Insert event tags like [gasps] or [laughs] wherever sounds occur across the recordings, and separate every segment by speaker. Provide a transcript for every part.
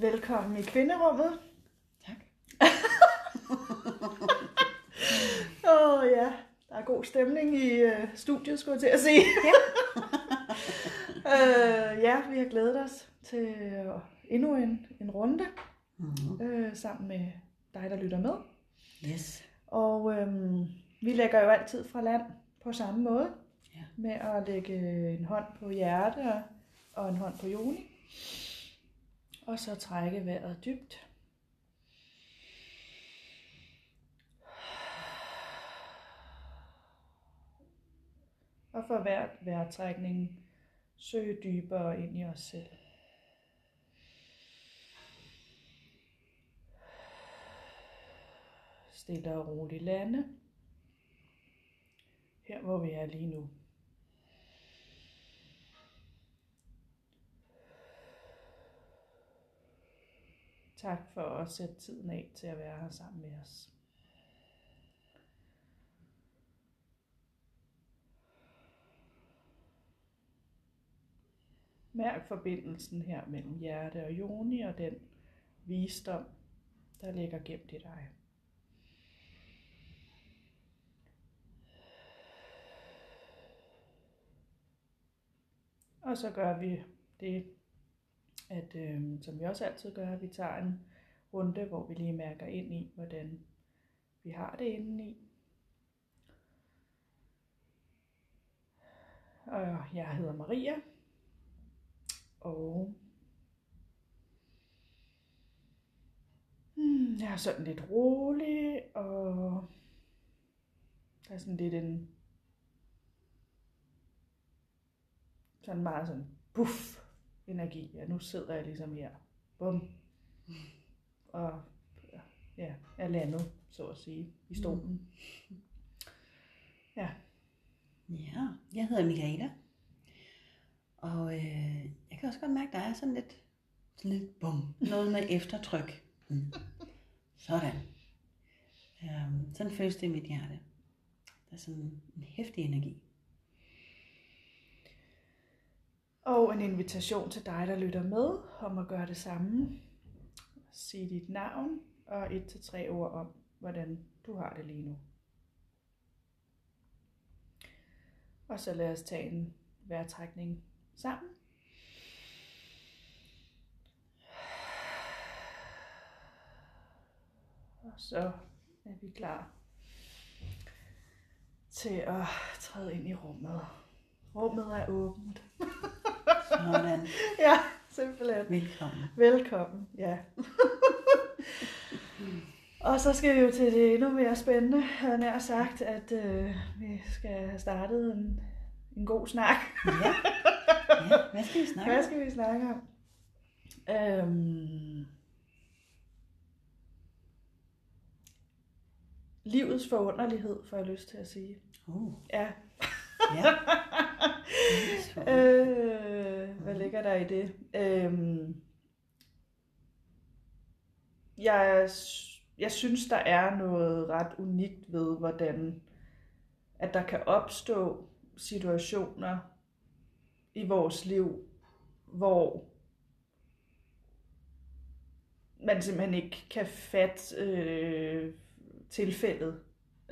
Speaker 1: Velkommen i kvinderummet.
Speaker 2: Tak. [laughs]
Speaker 1: Åh oh, ja, der er god stemning i uh, studiet, skulle jeg til at sige.
Speaker 2: Ja.
Speaker 1: uh, [laughs] ja, vi har glædet os til uh, endnu en, en runde
Speaker 2: Mm-hmm.
Speaker 1: uh, sammen med dig, der lytter med.
Speaker 2: Yes.
Speaker 1: Og um, vi lægger jo altid fra land på samme måde.
Speaker 2: Ja.
Speaker 1: Med at lægge en hånd på hjerte og, og en hånd på joni. Og så trække vejret dybt. Og for hver vejrtrækning søge dybere ind i os selv. Stille og roligt lande. Her hvor vi er lige nu. Tak for at sætte tiden af til at være her sammen med os. Mærk forbindelsen her mellem hjerte og joni og den visdom, der ligger gemt i dig. Og så gør vi det, at, øh, som vi også altid gør, at vi tager en runde, hvor vi lige mærker ind i, hvordan vi har det indeni. Og jeg hedder Maria, og hmm, jeg er sådan lidt rolig, og der er sådan lidt en sådan meget sådan puff energi. Ja, nu sidder jeg ligesom her. Bum. Og ja, er landet, så at sige, i stolen. Ja.
Speaker 2: Ja, jeg hedder Michaela. Og øh, jeg kan også godt mærke, at der er sådan lidt, sådan lidt bum. Noget med eftertryk. Mm. Sådan. Um, sådan føles det i mit hjerte. Der er sådan en hæftig energi.
Speaker 1: Og en invitation til dig, der lytter med, om at gøre det samme. Sig dit navn og et til tre ord om, hvordan du har det lige nu. Og så lad os tage en vejrtrækning sammen. Og så er vi klar til at træde ind i rummet. Rummet er åbent. [laughs]
Speaker 2: Sådan. [laughs]
Speaker 1: Ja, simpelthen.
Speaker 2: Velkommen.
Speaker 1: Velkommen, ja. Og så skal vi jo til det endnu mere spændende, havde nær sagt, at øh, vi skal have startet en, en god snak.
Speaker 2: Ja. ja. Hvad skal vi [laughs] snakke
Speaker 1: Hvad
Speaker 2: om?
Speaker 1: skal vi snakke om? Øhm, livets forunderlighed, får jeg lyst til at sige.
Speaker 2: Uh,
Speaker 1: Ja.
Speaker 2: Ja. [laughs]
Speaker 1: øh, hvad ligger der i det? Øhm, jeg, jeg synes, der er noget ret unikt ved, hvordan at der kan opstå situationer i vores liv, hvor man simpelthen ikke kan fatte øh, tilfældet,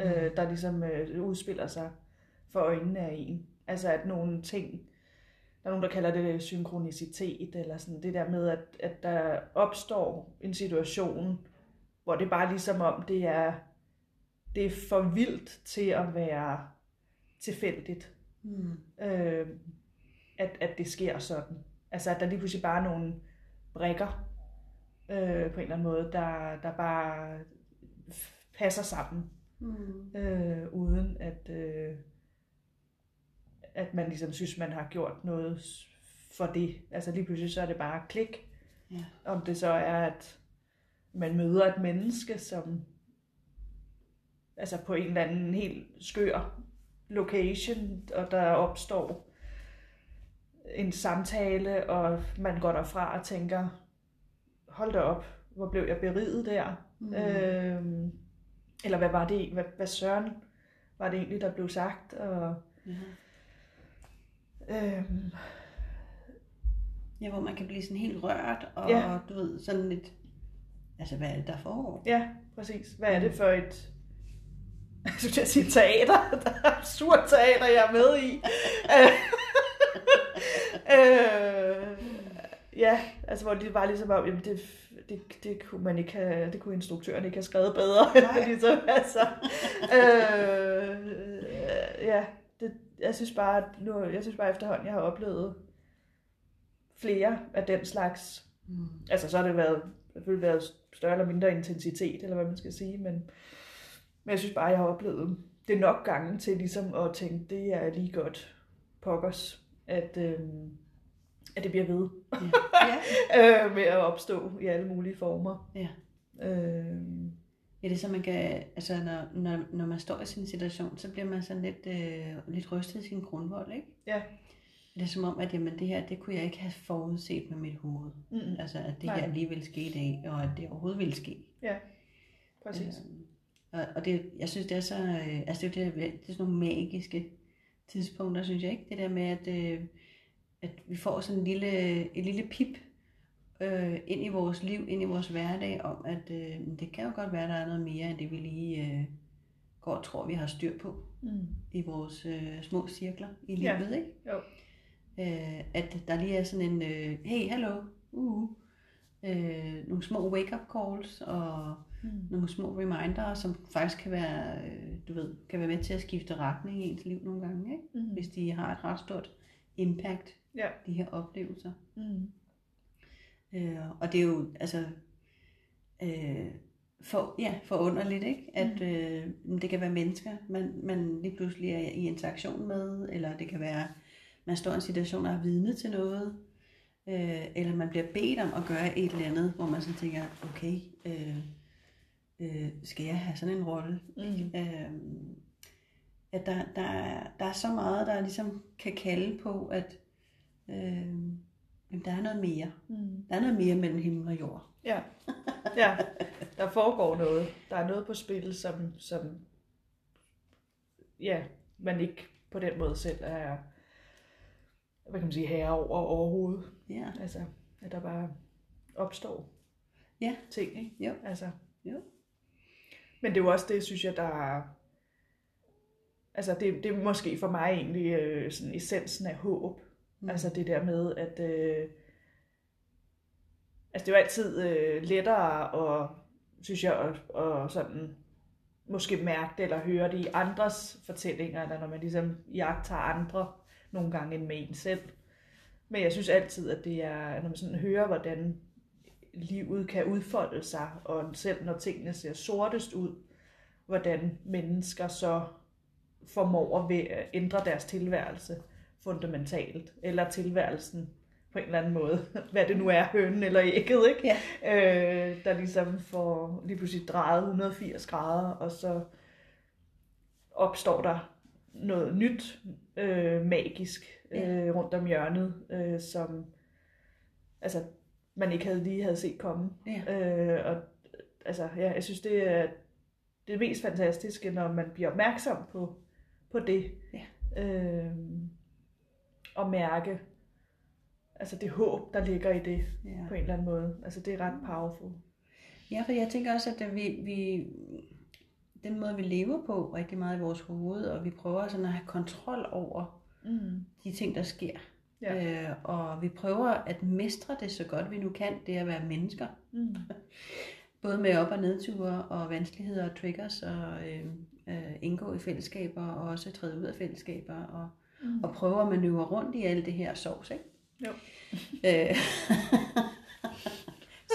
Speaker 1: øh, der ligesom øh, udspiller sig for øjnene af en. Altså at nogle ting, der er nogen, der kalder det synkronicitet, eller sådan det der med, at, at der opstår en situation, hvor det bare ligesom om, det er, det er for vildt til at være tilfældigt,
Speaker 2: Mm.
Speaker 1: øh, at, at det sker sådan. Altså at der lige pludselig bare er nogle brækker, øh, på en eller anden måde, der, der bare passer sammen
Speaker 2: Mm.
Speaker 1: øh, uden at, øh, at man ligesom synes, man har gjort noget for det. Altså lige pludselig så er det bare klik.
Speaker 2: Ja.
Speaker 1: Om det så er, at man møder et menneske, som altså på en eller anden helt skør location, og der opstår en samtale, og man går derfra og tænker, hold da op, hvor blev jeg beriget der.
Speaker 2: Mm.
Speaker 1: Øhm, eller hvad var det, hvad, hvad søren var det egentlig, der blev sagt? Og,
Speaker 2: Ja.
Speaker 1: Øhm,
Speaker 2: Ja, hvor man kan blive sådan helt rørt, og
Speaker 1: Ja.
Speaker 2: du ved, sådan lidt, altså hvad er det, der foregår?
Speaker 1: Ja, præcis. Hvad er det for et... [laughs] Jeg skulle at sige teater. [laughs] Der er absurd teater, jeg er med i. [laughs] øh, ja, altså hvor det var ligesom om, jamen det, det, det, kunne man ikke have, det kunne instruktøren ikke have skrevet bedre.
Speaker 2: Nej.
Speaker 1: ligesom, altså, øh, ja, det, jeg synes bare, at nu, jeg synes bare efterhånden, jeg har oplevet flere af den slags
Speaker 2: Mm.
Speaker 1: Altså, så har det været, selvfølgelig været større eller mindre intensitet, eller hvad man skal sige, men, men jeg synes bare, jeg har oplevet det nok gange til ligesom at tænke, det er lige godt pokkers, at, øhm, at det bliver ved
Speaker 2: Ja. [laughs]
Speaker 1: øh, med at opstå i alle mulige former.
Speaker 2: Ja.
Speaker 1: Øhm,
Speaker 2: Ja, det er så, man kan, altså når, når, når man står i sin situation, så bliver man sådan lidt, øh, lidt rystet i sin grundvold, ikke?
Speaker 1: ja.
Speaker 2: Det er som om, at jamen, det her, det kunne jeg ikke have forudset med mit hoved.
Speaker 1: Mm,
Speaker 2: Altså, at det
Speaker 1: Nej.
Speaker 2: her lige ville ske i dag, og at det overhovedet ville ske.
Speaker 1: præcis.
Speaker 2: Øhm, og, og det, jeg synes, det er så, øh, altså det er, det er sådan nogle magiske tidspunkter, synes jeg ikke? Det der med, at, øh, at vi får sådan en lille, et lille pip øh, ind i vores liv, ind i vores hverdag, om at øh, det kan jo godt være, der er noget mere, end det vi lige øh, går og tror, vi har styr på
Speaker 1: Mm.
Speaker 2: i vores øh, små cirkler i
Speaker 1: Ja.
Speaker 2: livet, ikke?
Speaker 1: Jo.
Speaker 2: Øh, at der lige er sådan en, øh, hey, hallo, uh, øh, nogle små wake-up calls, og
Speaker 1: Mm.
Speaker 2: nogle små reminder, som faktisk kan være, øh, du ved, kan være med til at skifte retning i ens liv nogle gange, ikke?
Speaker 1: Mm.
Speaker 2: hvis de har et ret stort impact,
Speaker 1: Ja.
Speaker 2: de her oplevelser.
Speaker 1: Mm.
Speaker 2: Øh, og det er jo, altså, øh, for, ja, forunderligt, ikke? At øh, det kan være mennesker, man, man lige pludselig er i interaktion med, eller det kan være, man står i en situation og er vidne til noget, øh, eller man bliver bedt om at gøre et eller andet, hvor man sådan tænker, okay, øh, øh, skal jeg have sådan en rolle?
Speaker 1: Mm.
Speaker 2: Øh, at der, der, er- der er så meget, der ligesom kan kalde på, at øh, jamen, der er noget mere.
Speaker 1: Mm.
Speaker 2: Der er noget mere mellem himmel og jord.
Speaker 1: Ja. ja, der foregår noget. Der er noget på spil, som, som ja, man ikke på den måde selv er hvad kan man sige, herre over overhovedet.
Speaker 2: Ja,
Speaker 1: Altså, at der bare opstår
Speaker 2: Ja.
Speaker 1: ting, ikke?
Speaker 2: Jo.
Speaker 1: Altså.
Speaker 2: Jo.
Speaker 1: Men det er jo også det, synes jeg, der er, altså det, det er måske for mig egentlig øh, sådan essensen af håb. Mm. Altså det der med, at øh, altså det er jo altid øh, lettere at, synes jeg, at, at sådan måske mærke det eller høre det i andres fortællinger, eller når man ligesom jagter andre nogle gange end med en selv. Men jeg synes altid, at det er, når man sådan hører, hvordan livet kan udfolde sig, og selv når tingene ser sortest ud, hvordan mennesker så formår at ændre deres tilværelse fundamentalt, eller tilværelsen på en eller anden måde, [laughs] hvad det nu er, hønen eller ægget, ikke?
Speaker 2: Ja.
Speaker 1: Øh, der ligesom får lige pludselig drejet 180 grader, og så opstår der noget nyt øh, magisk øh, rundt om hjørnet, øh, som altså, man ikke havde lige havde set komme.
Speaker 2: Ja.
Speaker 1: Øh, og altså, ja, jeg synes, det er det mest fantastiske, når man bliver opmærksom på, på det.
Speaker 2: Ja.
Speaker 1: Øh, og mærke altså det håb, der ligger i det
Speaker 2: Ja.
Speaker 1: på en eller anden måde. Altså det er ret powerful.
Speaker 2: ja, for jeg tænker også, at vi, vi, den måde, vi lever på rigtig meget i vores hoved, og vi prøver sådan at have kontrol over
Speaker 1: Mm.
Speaker 2: de ting, der sker.
Speaker 1: Ja.
Speaker 2: Øh, og vi prøver at mestre det så godt vi nu kan, det at være mennesker.
Speaker 1: Mm. [laughs]
Speaker 2: Både med op- og nedture og vanskeligheder og triggers og øh, øh, indgå i fællesskaber og også træde ud af fællesskaber og,
Speaker 1: Mm.
Speaker 2: og prøve at manøvrere rundt i alt det her sovs, ikke?
Speaker 1: Jo.
Speaker 2: Øh, [laughs]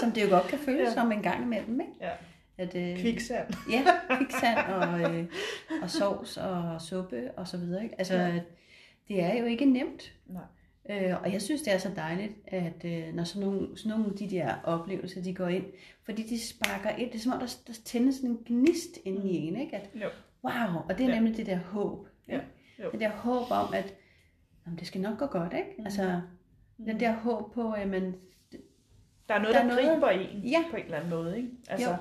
Speaker 2: som det jo godt kan føles
Speaker 1: Ja.
Speaker 2: som en gang imellem, ikke?
Speaker 1: Ja.
Speaker 2: At, øh,
Speaker 1: Kviksand.
Speaker 2: Ja, kviksand og, øh, og sovs og suppe og så videre, ikke? Altså,
Speaker 1: Ja.
Speaker 2: det er jo ikke nemt.
Speaker 1: Nej.
Speaker 2: Øh, og jeg synes, det er så dejligt, at øh, når sådan nogle, sådan nogle af de der oplevelser, de går ind, fordi de sparker ind, det er som om, der, der tændes sådan en gnist inde i en, ikke? At,
Speaker 1: Jo.
Speaker 2: wow, og det er
Speaker 1: Ja.
Speaker 2: ja. nemlig det der håb.
Speaker 1: Ja.
Speaker 2: ikke?
Speaker 1: Jo.
Speaker 2: Det der håb om, at jamen, det skal nok gå godt, ikke?
Speaker 1: Mm.
Speaker 2: Altså, den der håb på, at man,
Speaker 1: Der er noget,
Speaker 2: Der
Speaker 1: der,
Speaker 2: er
Speaker 1: der
Speaker 2: noget-
Speaker 1: griber en
Speaker 2: Ja.
Speaker 1: på en eller anden måde, ikke? Altså,
Speaker 2: Jo.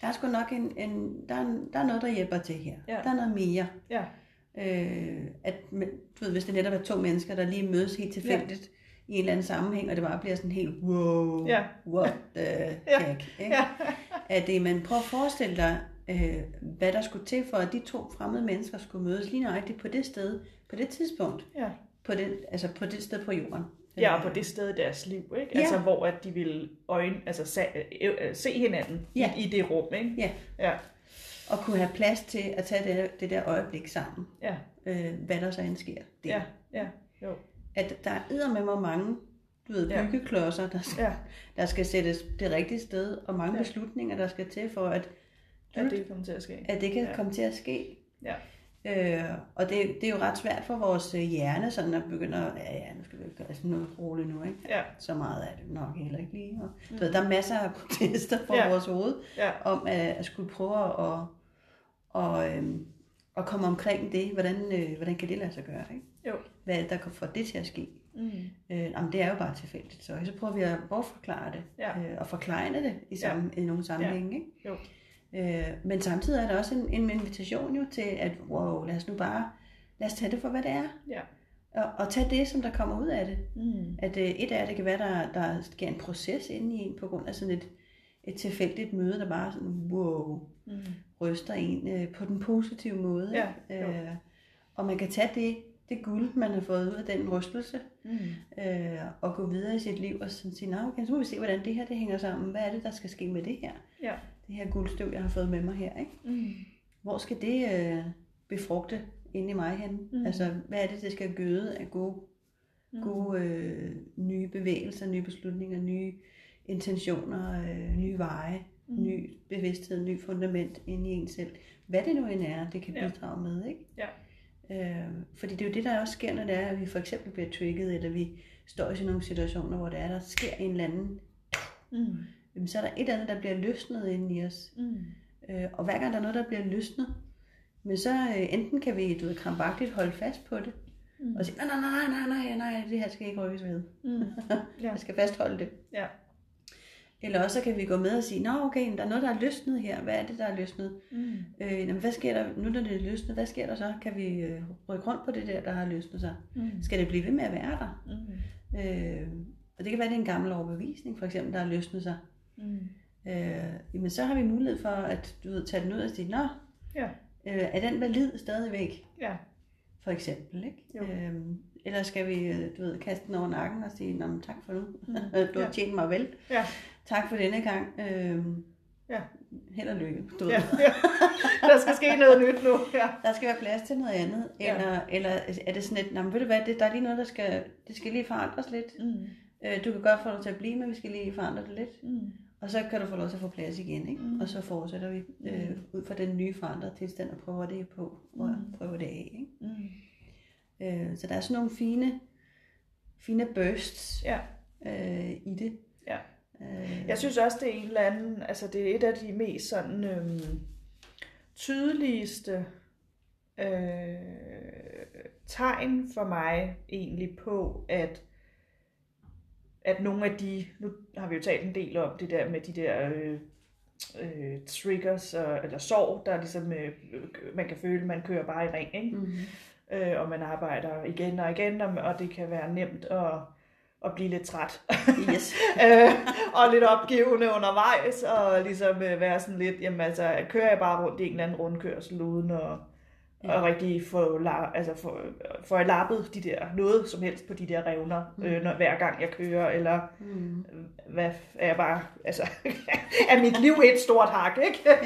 Speaker 2: der er sgu nok en, en der, er, der er noget, der hjælper til her.
Speaker 1: Ja.
Speaker 2: Der er noget mere.
Speaker 1: ja.
Speaker 2: Øh, at, du ved, hvis det netop er to mennesker, der lige mødes helt tilfældigt ja. i en eller anden sammenhæng, og det bare bliver sådan helt, wow,
Speaker 1: Ja.
Speaker 2: what the
Speaker 1: Ja.
Speaker 2: heck. Ikke?
Speaker 1: Ja.
Speaker 2: At det, man prøver at forestille dig, øh, hvad der skulle til for, at de to fremmede mennesker skulle mødes lige nøjagtigt på det sted, på det tidspunkt,
Speaker 1: Ja.
Speaker 2: på det, altså på det sted på jorden.
Speaker 1: Ja, og på det sted i deres liv, ikke?
Speaker 2: Ja.
Speaker 1: Altså, hvor at de vil øjne, altså, se, øh, øh, se hinanden
Speaker 2: Ja.
Speaker 1: i, i det rum, ikke?
Speaker 2: Ja,
Speaker 1: Ja,
Speaker 2: og kunne have plads til at tage det, det der øjeblik sammen,
Speaker 1: ja,
Speaker 2: øh, hvad der så end sker. Det.
Speaker 1: ja, ja, jo.
Speaker 2: At der er med mig mange du ved, byggeklodser, der skal,
Speaker 1: Ja,
Speaker 2: der skal sættes det rigtige sted, og mange
Speaker 1: ja.
Speaker 2: beslutninger, der skal til for, at,
Speaker 1: at det kommer til at ske.
Speaker 2: at det kan
Speaker 1: Ja.
Speaker 2: ja. komme til at ske.
Speaker 1: Ja,
Speaker 2: Øh, og det, det er jo ret svært for vores øh, hjerne, sådan at begynde at, ja, ja, nu skal vi gøre sådan noget roligt nu, ikke?
Speaker 1: ja,
Speaker 2: Så meget er det nok heller ikke lige. Og, mm. ved, der er masser af protester fra
Speaker 1: Ja.
Speaker 2: ja. vores hoved,
Speaker 1: ja,
Speaker 2: om at, at skulle prøve at, og, øhm, at komme omkring det. Hvordan, øh, hvordan kan det lade sig gøre, ikke?
Speaker 1: jo.
Speaker 2: Hvad er der kan få det til at ske?
Speaker 1: Mm.
Speaker 2: Øh, jamen, det er jo bare tilfældigt. Så, så prøver vi at bortforklare det,
Speaker 1: Ja.
Speaker 2: øh, og forklare det i, sammen, i nogle sammenhænge. Ikke?
Speaker 1: Jo.
Speaker 2: Øh, men samtidig er der også en, en invitation jo til, at wow, lad os nu bare, lad os tage det for, hvad det er.
Speaker 1: Ja.
Speaker 2: Og, og tage det, som der kommer ud af det.
Speaker 1: Mm.
Speaker 2: At øh, et af det kan være, der, der sker en proces inde i en, på grund af sådan et, et tilfældigt møde, der bare sådan, wow,
Speaker 1: Mm.
Speaker 2: ryster en øh, på den positive måde.
Speaker 1: Ja, jo.
Speaker 2: øh, og man kan tage det, det guld, man har fået ud af den rystelse,
Speaker 1: Mm.
Speaker 2: øh, og gå videre i sit liv og sådan sige, "Nå, okay, så må vi se, hvordan det her det hænger sammen. Hvad er det, der skal ske med det her?
Speaker 1: Ja.
Speaker 2: Det her guldstøv, jeg har fået med mig her. Ikke?
Speaker 1: Mm.
Speaker 2: Hvor skal det øh, befrugte inde i mig hen?
Speaker 1: Mm.
Speaker 2: Altså, hvad er det, det skal gøde af gode,
Speaker 1: Mm.
Speaker 2: gode øh, nye bevægelser, nye beslutninger, nye intentioner, øh, nye veje,
Speaker 1: Mm.
Speaker 2: ny bevidsthed, ny fundament inde i en selv. Hvad det nu end er, det kan
Speaker 1: Ja.
Speaker 2: bidrage med, ikke?
Speaker 1: Ja.
Speaker 2: Øh, fordi det er jo det, der også sker, når det er, at vi for eksempel bliver trigget, eller vi står i sådan nogle situationer, hvor det er, der sker en eller anden,
Speaker 1: Mm.
Speaker 2: Jamen, så er der et eller andet, der bliver løsnet inde i os.
Speaker 1: Mm.
Speaker 2: Øh, og hver gang der er noget, der bliver løsnet, men så øh, enten kan vi, du ved, krampagtigt holde fast på det,
Speaker 1: Mm.
Speaker 2: og sige, nej, nej, nej, nej, nej, nej, det her skal ikke rykkes ved.
Speaker 1: Mm. [laughs] Ja.
Speaker 2: Jeg skal fastholde det.
Speaker 1: Ja.
Speaker 2: Eller også så kan vi gå med og sige, nå okay, men der er noget, der er løsnet her. Hvad er det, der er løsnet?
Speaker 1: Mm.
Speaker 2: Øh, jamen, hvad sker der, nu når det er løsnet, hvad sker der så? Kan vi øh, rykke rundt på det der, der har løsnet sig?
Speaker 1: Mm.
Speaker 2: Skal det blive ved med at være der?
Speaker 1: Mm.
Speaker 2: Øh, og det kan være, det er en gammel overbevisning, for eksempel, der har løsnet sig.
Speaker 1: Mm.
Speaker 2: Øh, jamen, så har vi mulighed for at du ved, tage den ud og sige, nå,
Speaker 1: Ja.
Speaker 2: øh, er den valid stadigvæk?
Speaker 1: Ja.
Speaker 2: For eksempel, ikke?
Speaker 1: Jo.
Speaker 2: Øhm, eller skal vi, øh, du ved, kaste den over nakken og sige, nå, men tak for nu.
Speaker 1: Mm. [laughs]
Speaker 2: du har
Speaker 1: Ja.
Speaker 2: tjent mig vel.
Speaker 1: Ja.
Speaker 2: Tak for denne gang. Øhm,
Speaker 1: Ja.
Speaker 2: Held og lykke. Du ved.
Speaker 1: Ja. [laughs] ja. Der skal ske noget nyt nu. Ja.
Speaker 2: Der skal være plads til noget andet.
Speaker 1: Ja.
Speaker 2: Eller, eller er det sådan et, nå, men ved du hvad, det, der er lige noget, der skal, det skal lige forandres lidt.
Speaker 1: Mm.
Speaker 2: Øh, du kan godt få lov til at blive, men vi skal lige forandre det lidt.
Speaker 1: Mm.
Speaker 2: Og så kan du få lov til at få plads igen, ikke?
Speaker 1: Mm.
Speaker 2: Og så fortsætter vi øh, ud fra den nye forandrede tilstand og prøver det på, og
Speaker 1: Mm.
Speaker 2: prøver det af, ikke?
Speaker 1: Mm.
Speaker 2: Øh, så der er sådan nogle fine, fine bursts
Speaker 1: Ja.
Speaker 2: øh, i det.
Speaker 1: Ja.
Speaker 2: Øh,
Speaker 1: Jeg synes også, det er en eller anden, altså det er et af de mest sådan øhm, tydeligste øh, tegn for mig egentlig på, at at nogle af de, nu har vi jo talt en del om det der med de der øh, øh, triggers, og, eller sorg, der ligesom, øh, man kan føle, man kører bare i ring, ikke?
Speaker 2: mm-hmm.
Speaker 1: øh, og man arbejder igen og igen, og, og det kan være nemt at, at blive lidt træt.
Speaker 2: Yes. [laughs]
Speaker 1: øh, og lidt opgivende undervejs, og ligesom øh, være sådan lidt, jamen altså, kører jeg bare rundt i en eller anden rundkørsel, uden at, ja. at rigtig få, la- altså få, få lappet de der, noget som helst på de der revner, øh, når, hver gang jeg kører, eller
Speaker 2: Mm.
Speaker 1: hvad er jeg bare, altså, [laughs] er mit liv et stort hak, ikke? [laughs]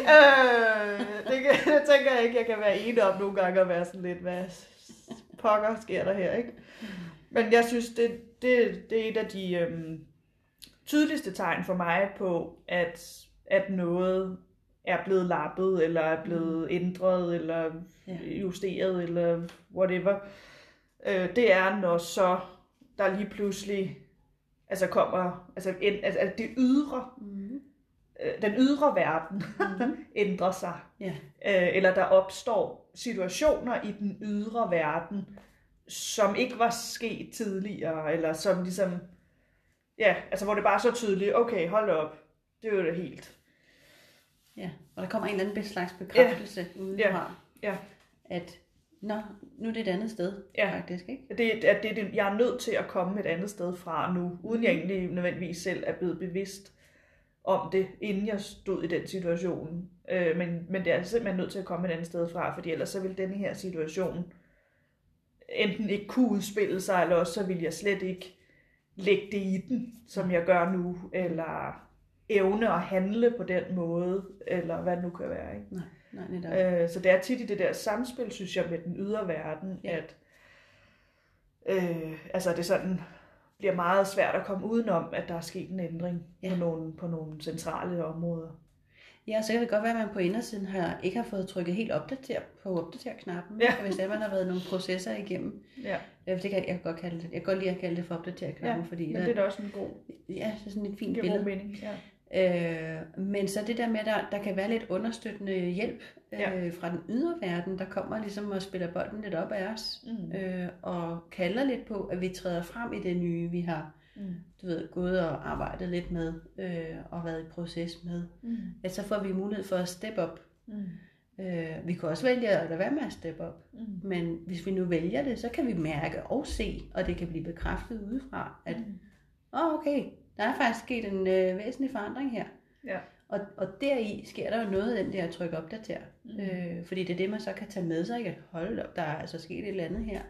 Speaker 1: øh, det, kan, [laughs] det tænker jeg ikke, jeg kan være enig om nogle gange, og være sådan lidt, hvad pokker sker der her, ikke? Men jeg synes, det, det, det er et af de øhm, tydeligste tegn for mig på, at, at noget er blevet lappet, eller er blevet ændret, eller
Speaker 2: Ja.
Speaker 1: justeret, eller whatever. Øh, det er, når så der lige pludselig altså kommer, altså, en, altså altså det ydre,
Speaker 2: Mm.
Speaker 1: øh, den ydre verden
Speaker 2: Mm. [laughs]
Speaker 1: ændrer sig.
Speaker 2: Ja.
Speaker 1: Øh, eller der opstår situationer i den ydre verden, som ikke var sket tidligere, eller som ligesom, ja, altså hvor det bare er så tydeligt, okay, hold op, det er jo det helt.
Speaker 2: Ja, og der kommer en eller anden slags bekræftelse ja. udefra.
Speaker 1: Ja.
Speaker 2: At nå, nu er det et andet sted,
Speaker 1: Ja.
Speaker 2: faktisk, ikke?
Speaker 1: Det, at det, er det, jeg er nødt til at komme et andet sted fra nu, uden jeg egentlig nødvendigvis selv er blevet bevidst om det, inden jeg stod i den situation. Øh, men, men det er simpelthen nødt til at komme et andet sted fra, fordi ellers så vil denne her situation enten ikke kunne udspille sig, eller også så vil jeg slet ikke lægge det i den, som jeg gør nu, eller evne at handle på den måde, eller hvad det nu kan være. Ikke?
Speaker 2: Nej, nej, netop.
Speaker 1: Øh, så det er tit i det der samspil, synes jeg, med den ydre verden,
Speaker 2: Ja.
Speaker 1: at øh, altså det sådan bliver meget svært at komme udenom, at der er sket en ændring
Speaker 2: Ja.
Speaker 1: på, nogle, på nogle centrale områder.
Speaker 2: Ja, så kan det godt være, at man på indersiden har, ikke har fået trykket helt opdater på opdater-knappen,
Speaker 1: Ja.
Speaker 2: og hvis det er, man har været nogle processer igennem.
Speaker 1: Ja,
Speaker 2: Øh, Det kan, jeg kan godt kalde det. Jeg kan godt lide at kalde det for opdater-knappen,
Speaker 1: ja
Speaker 2: fordi
Speaker 1: men
Speaker 2: der,
Speaker 1: det er da også en god,
Speaker 2: ja, det er sådan et fint billede.
Speaker 1: mening. Ja.
Speaker 2: Øh, men så det der med, at der, der kan være lidt understøttende hjælp øh,
Speaker 1: Ja.
Speaker 2: fra den ydre verden, der kommer ligesom og spiller bolden lidt op af os,
Speaker 1: Mm.
Speaker 2: øh, og kalder lidt på, at vi træder frem i det nye, vi har
Speaker 1: Mm.
Speaker 2: du ved, gået og arbejdet lidt med, øh, og været i proces med.
Speaker 1: Mm.
Speaker 2: At så får vi mulighed for at step up.
Speaker 1: Mm.
Speaker 2: Øh, vi kan også vælge at lade være med at step up.
Speaker 1: Mm.
Speaker 2: Men hvis vi nu vælger det, så kan vi mærke og se, og det kan blive bekræftet udefra, at
Speaker 1: Mm.
Speaker 2: åh, okay, der er faktisk sket en øh, væsentlig forandring her.
Speaker 1: Ja.
Speaker 2: Og, og deri sker der jo noget af den der tryk opdater.
Speaker 1: Mm.
Speaker 2: Øh, fordi det er det, man så kan tage med sig, ikke? At holde op, der er altså sket et eller andet her,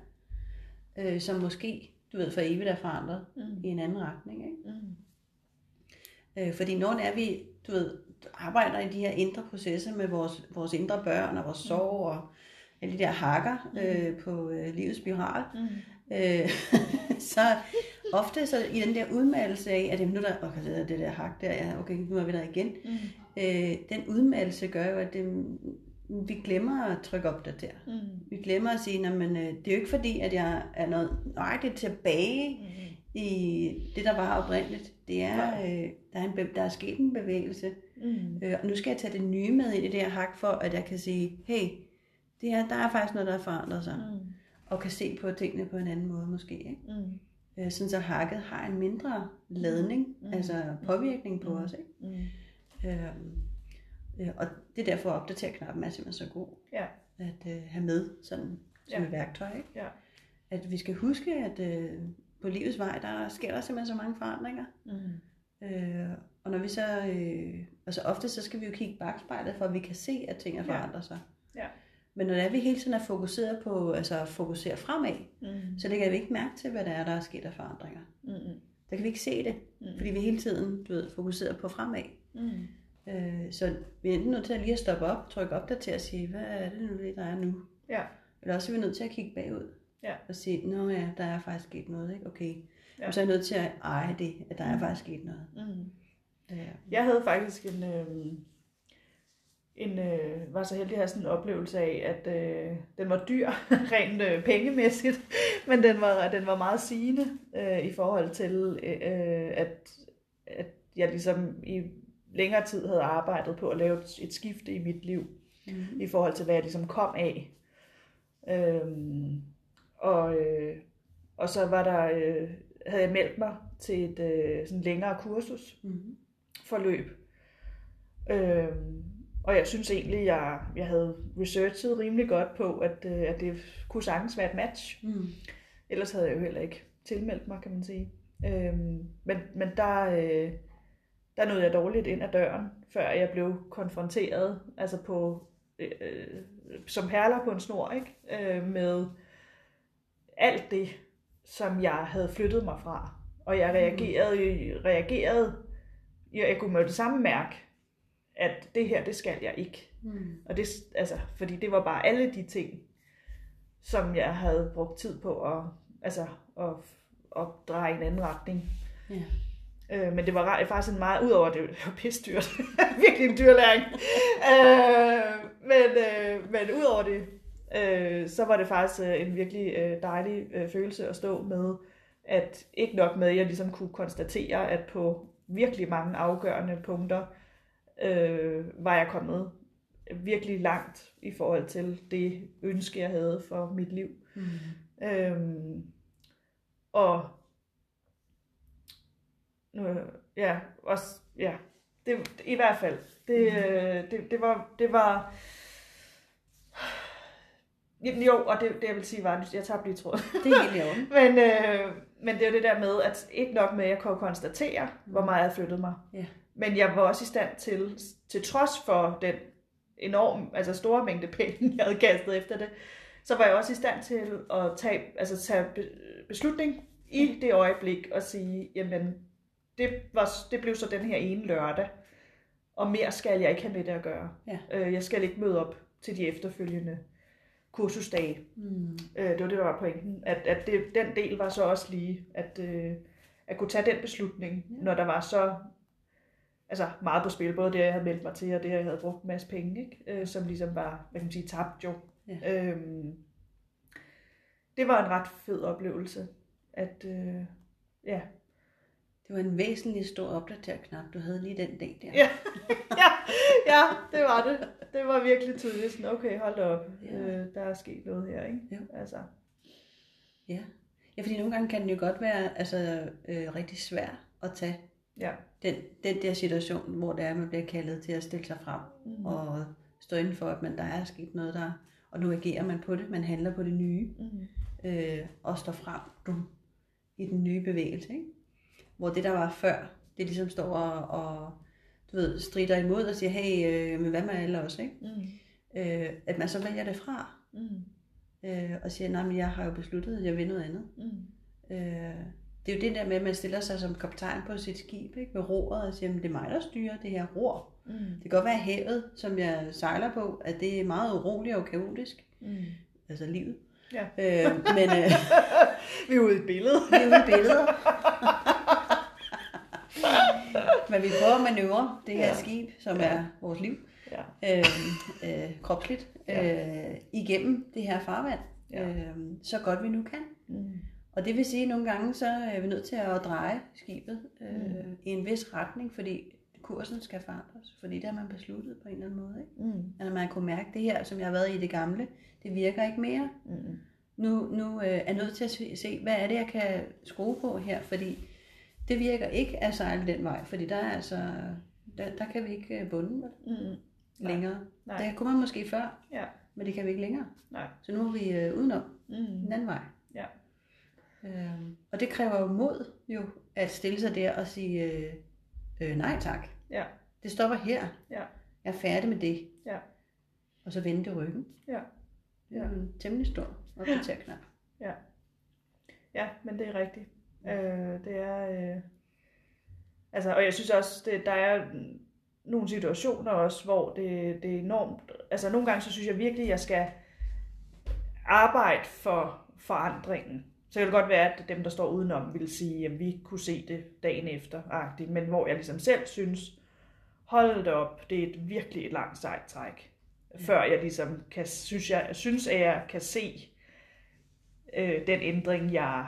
Speaker 2: øh, som måske, du ved, for evigt er forandret
Speaker 1: Mm.
Speaker 2: i en anden retning. Ikke?
Speaker 1: Mm.
Speaker 2: Øh, fordi når er, vi du ved, arbejder i de her indre processer med vores, vores indre børn og vores sorg og alle de der hakker øh, på øh, livets spiral,
Speaker 1: Mm.
Speaker 2: øh, [laughs] så ofte så i den der udmeldelse af, at jamen, nu er der, okay, det, er det der hak der, ja, okay, nu er vi der igen,
Speaker 1: Mm.
Speaker 2: øh, den udmeldelse gør jo, at det, vi glemmer at trykke opdater.
Speaker 1: Mm.
Speaker 2: Vi glemmer at sige, at det er jo ikke fordi, at jeg er noget nøjagtigt tilbage
Speaker 1: Mm.
Speaker 2: i det, der var oprindeligt. Det er, øh, der, er en, der er sket en bevægelse.
Speaker 1: Mm.
Speaker 2: Øh, og nu skal jeg tage det nye med ind i det her hak, for at jeg kan sige, hey, det her, der er faktisk noget, der har forandret sig.
Speaker 1: Mm.
Speaker 2: Og kan se på tingene på en anden måde måske. Ikke?
Speaker 1: Mm.
Speaker 2: Øh, sådan så hakket har en mindre ladning,
Speaker 1: Mm.
Speaker 2: altså påvirkning på
Speaker 1: Mm.
Speaker 2: os. Ikke?
Speaker 1: Mm.
Speaker 2: Øhm, øh, og det er derfor at opdatere knappen er simpelthen så god
Speaker 1: Ja.
Speaker 2: at øh, have med sådan, som
Speaker 1: Ja.
Speaker 2: et værktøj. Ikke?
Speaker 1: Ja.
Speaker 2: At vi skal huske, at øh, på livets vej, der sker der simpelthen så mange forandringer.
Speaker 1: Mm.
Speaker 2: Øh, og når vi så, øh, altså ofte så skal vi jo kigge bagspejlet, for at vi kan se, at ting er
Speaker 1: Ja.
Speaker 2: forandret sig.
Speaker 1: Ja.
Speaker 2: Men når det er, vi hele tiden er fokuseret på, altså fokusere fremad,
Speaker 1: Mm.
Speaker 2: så lægger vi ikke mærke til, hvad der er, der er sket af forandringer.
Speaker 1: Mm.
Speaker 2: Der kan vi ikke se det,
Speaker 1: Mm.
Speaker 2: fordi vi hele tiden, du ved, fokuserer på fremad.
Speaker 1: Mm.
Speaker 2: Øh, så vi er enten nødt til at lige at stoppe op, trykke op der til at sige, hvad er det nu, der er nu?
Speaker 1: Ja.
Speaker 2: Eller også er vi nødt til at kigge bagud.
Speaker 1: Ja.
Speaker 2: Og sige, nå ja, der er faktisk sket noget, ikke? Okay.
Speaker 1: Ja.
Speaker 2: Ja. Så er jeg nødt til at eje det, at der er
Speaker 1: Mm.
Speaker 2: faktisk sket noget.
Speaker 1: Mm.
Speaker 2: Ja.
Speaker 1: Jeg havde faktisk en, øh, en øh, var så heldig at have sådan en oplevelse af, at øh, den var dyr, [laughs] rent øh, pengemæssigt, [laughs] men den var, den var meget sigende øh, i forhold til, øh, at, at jeg ligesom i længere tid havde arbejdet på at lave et, et skifte i mit liv,
Speaker 2: Mm.
Speaker 1: i forhold til, hvad jeg ligesom kom af. Øhm, og, øh, og så var der, øh, havde jeg meldt mig til et øh, sådan længere kursus,
Speaker 2: Mm.
Speaker 1: forløb. Øhm, og jeg synes egentlig, jeg, jeg havde researchet rimelig godt på, at, øh, at det kunne sagtens være et match.
Speaker 2: Mm.
Speaker 1: Ellers havde jeg jo heller ikke tilmeldt mig, kan man sige. Øhm, men men der, øh, der nåede jeg dårligt ind ad døren, før jeg blev konfronteret, altså på, øh, som perler på en snor, ikke? Øh, med alt det, som jeg havde flyttet mig fra. Og jeg reagerede, reagerede jeg, jeg kunne med det samme mærke, at det her, det skal jeg ikke.
Speaker 2: Mm.
Speaker 1: Og det, altså, fordi det var bare alle de ting, som jeg havde brugt tid på at, altså, at, at dreje en anden retning.
Speaker 2: Ja.
Speaker 1: Øh, men det var faktisk en meget, udover at det var pisdyrt, [laughs] virkelig en dyr læring. øh, men, øh, men udover det, øh, så var det faktisk øh, en virkelig øh, dejlig øh, følelse at stå med, at ikke nok med, at jeg ligesom kunne konstatere, at på virkelig mange afgørende punkter, øh, var jeg kommet virkelig langt i forhold til det ønske, jeg havde for mit liv.
Speaker 2: Mm.
Speaker 1: Øhm, og øh, ja, også, ja, det, i hvert fald, det, øh, det, det, var, det var, jo, og det, det jeg vil sige var, at jeg tabte lige tråden.
Speaker 2: Det er helt i. [laughs]
Speaker 1: Men, øh, men det er jo det der med, at ikke nok med, at jeg kunne konstatere, hvor meget jeg flyttet mig.
Speaker 2: Ja.
Speaker 1: Men jeg var også i stand til, til trods for den enorm, altså store mængde [laughs] penge, jeg havde kastet efter det, så var jeg også i stand til at tage, altså tage be- beslutning i det øjeblik og sige, jamen, det, var, det blev så den her ene lørdag, og mere skal jeg ikke have med det at gøre.
Speaker 2: Ja.
Speaker 1: Øh, jeg skal ikke møde op til de efterfølgende kursusdage.
Speaker 2: Mm.
Speaker 1: Øh, det var det, der var pointen. At, at det, den del var så også lige, at, øh, at kunne tage den beslutning,
Speaker 2: ja.
Speaker 1: når der var så altså meget på spil. Både det, jeg havde meldt mig til, og det, jeg havde brugt en masse penge, ikke? Øh, som ligesom var, hvad kan man sige, tabt jo.
Speaker 2: Ja.
Speaker 1: Øhm, det var en ret fed oplevelse. At, øh, ja.
Speaker 2: Det var en væsentlig stor opdaterknap, du havde lige den dag der.
Speaker 1: Ja. [laughs] ja, ja, det var det. Det var virkelig tydeligt. Sådan, okay, hold op.
Speaker 2: Ja.
Speaker 1: Øh, der er sket noget her, ikke?
Speaker 2: Jo.
Speaker 1: Altså,
Speaker 2: Ja. ja, fordi nogle gange kan den jo godt være altså, øh, rigtig svær at tage
Speaker 1: ja.
Speaker 2: den, den der situation, hvor det er, man bliver kaldet til at stille sig frem
Speaker 1: Mm.
Speaker 2: og stå inden for, at man, der er sket noget der, og nu agerer man på det, man handler på det nye,
Speaker 1: Mm.
Speaker 2: øh, og står frem du, i den nye bevægelse, ikke? Hvor det, der var før, det ligesom står og, og du ved, strider imod og siger, hey, øh, men hvad med alle os, ikke?
Speaker 1: Mm.
Speaker 2: Øh, at man så vælger det fra,
Speaker 1: Mm.
Speaker 2: øh, og siger, nej, men jeg har jo besluttet, at jeg vil noget andet.
Speaker 1: Mm.
Speaker 2: Øh, det er jo det der med, at man stiller sig som kaptajn på sit skib, ikke? ved roret, og siger, at det er mig, der styrer det her ror.
Speaker 1: Mm.
Speaker 2: Det kan godt være havet, som jeg sejler på, at det er meget uroligt og kaotisk,
Speaker 1: Mm.
Speaker 2: altså livet.
Speaker 1: Ja.
Speaker 2: Øh, men øh, [laughs]
Speaker 1: Vi er ude i et billede.
Speaker 2: vi er ude i billeder. [laughs] men vi prøver at manøvrere det her
Speaker 1: Ja.
Speaker 2: skib, som
Speaker 1: Ja.
Speaker 2: er vores liv,
Speaker 1: Ja.
Speaker 2: øh, øh, kropsligt, øh, igennem det her farvand,
Speaker 1: Ja.
Speaker 2: øh, så godt vi nu kan.
Speaker 1: Mm.
Speaker 2: Og det vil sige, at nogle gange så er vi nødt til at dreje skibet øh,
Speaker 1: Mm.
Speaker 2: i en vis retning, fordi kursen skal forandres. Fordi det har man besluttet på en eller anden måde. Ikke?
Speaker 1: Mm.
Speaker 2: Eller man kunne mærke, at det her, som jeg har været i det gamle, det virker ikke mere.
Speaker 1: Mm.
Speaker 2: Nu, nu øh, er jeg nødt til at se, hvad er det, jeg kan skrue på her, fordi det virker ikke at sejle den vej, fordi der er altså, der, der kan vi ikke øh, bunde vel,
Speaker 1: Mm. Nej.
Speaker 2: længere.
Speaker 1: Nej.
Speaker 2: Det kunne man måske før,
Speaker 1: Ja.
Speaker 2: men det kan vi ikke længere.
Speaker 1: Nej.
Speaker 2: Så nu er vi øh, udenom
Speaker 1: Mm.
Speaker 2: den anden vej.
Speaker 1: Ja.
Speaker 2: Øhm, og det kræver jo mod jo, at stille sig der og sige øh, øh, nej tak.
Speaker 1: Ja.
Speaker 2: Det stopper her.
Speaker 1: Ja.
Speaker 2: Jeg er færdig med det.
Speaker 1: Ja.
Speaker 2: Og så vende ryggen.
Speaker 1: Ja.
Speaker 2: Det er en temmelig stor opdaterknap. [gasps]
Speaker 1: Ja, men det er rigtigt. Øh, det er... Øh... Altså, og jeg synes også, det, der er nogle situationer også, hvor det, det er enormt... Altså, nogle gange så synes jeg virkelig, at jeg skal arbejde for forandringen. Så kan det godt være, at dem, der står udenom, vil sige, at vi kunne se det dagen efter, agtigt, men hvor jeg ligesom selv synes, hold det op, det er et virkelig et langt sejt træk, før jeg ligesom kan, synes, jeg, synes, at jeg kan se øh, den ændring, jeg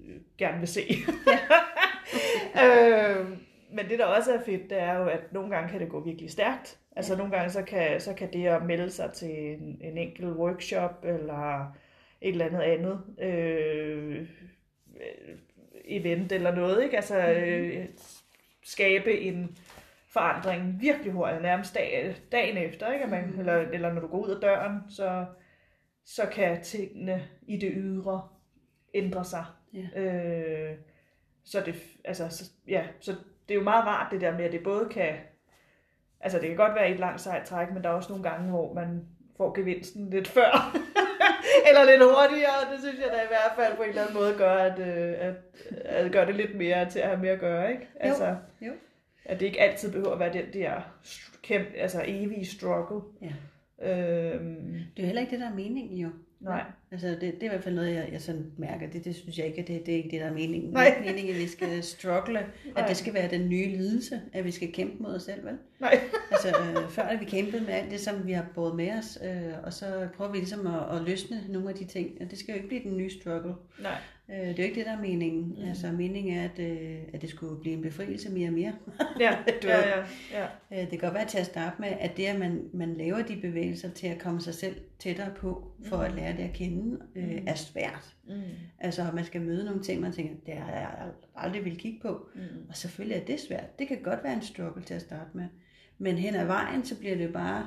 Speaker 1: øh, gerne vil se. [laughs] øh, men det, der også er fedt, det er jo, at nogle gange kan det gå virkelig stærkt. Altså nogle gange, så kan, så kan det at melde sig til en, en enkelt workshop, eller et eller andet andet øh, event eller noget, ikke? Altså øh, skabe en forandring virkelig hurtigt, nærmest dag, dagen efter, ikke? At man,
Speaker 2: Mhm.
Speaker 1: eller, eller når du går ud af døren, så, så kan tingene i det ydre ændre sig.
Speaker 2: Ja.
Speaker 1: Øh, så det, altså, så, ja, så det er jo meget rart det der med, at det både kan, altså det kan godt være et langt sejt træk, men der er også nogle gange, hvor man får gevinsten lidt før, [laughs] [laughs] eller lidt hurtigere, det synes jeg da i hvert fald på en eller anden måde gør, at, øh, at, at gør det lidt mere til at have mere at gøre, ikke? Altså,
Speaker 2: jo.
Speaker 1: At det ikke altid behøver at være den der kæmpe, altså evige struggle.
Speaker 2: Ja.
Speaker 1: Øhm,
Speaker 2: Det er heller ikke det, der er meningen jo.
Speaker 1: nej.
Speaker 2: Altså, det, det er i hvert fald noget, jeg, jeg sådan mærker. Det, det synes jeg ikke, at det, det er ikke det, der er meningen.
Speaker 1: Nej.
Speaker 2: Det er meningen, at vi skal [laughs] struggle. At
Speaker 1: Nej.
Speaker 2: det skal være den nye lidelse, at vi skal kæmpe mod os selv, vel?
Speaker 1: Nej. [laughs]
Speaker 2: Altså, øh, før har vi kæmpet med alt det, som vi har båret med os, øh, og så prøver vi ligesom at, at løsne nogle af de ting. Og det skal jo ikke blive den nye struggle.
Speaker 1: Nej.
Speaker 2: Øh, det er jo ikke det, der er meningen.
Speaker 1: Mm.
Speaker 2: Altså, meningen er, at, øh, at det skulle blive en befrielse mere og mere.
Speaker 1: Ja, [laughs] ja, ja, ja.
Speaker 2: Øh, Det kan godt være til at starte med, at det, at man, man laver de bevægelser til at komme sig selv tættere på, for
Speaker 1: Mm.
Speaker 2: at lære det at kende, øh,
Speaker 1: Mm.
Speaker 2: er svært.
Speaker 1: Mm.
Speaker 2: Altså, man skal møde nogle ting, man tænker, det har jeg aldrig vil kigge på.
Speaker 1: Mm.
Speaker 2: Og selvfølgelig er det svært. Det kan godt være en struggle til at starte med. Men hen ad vejen, så bliver det bare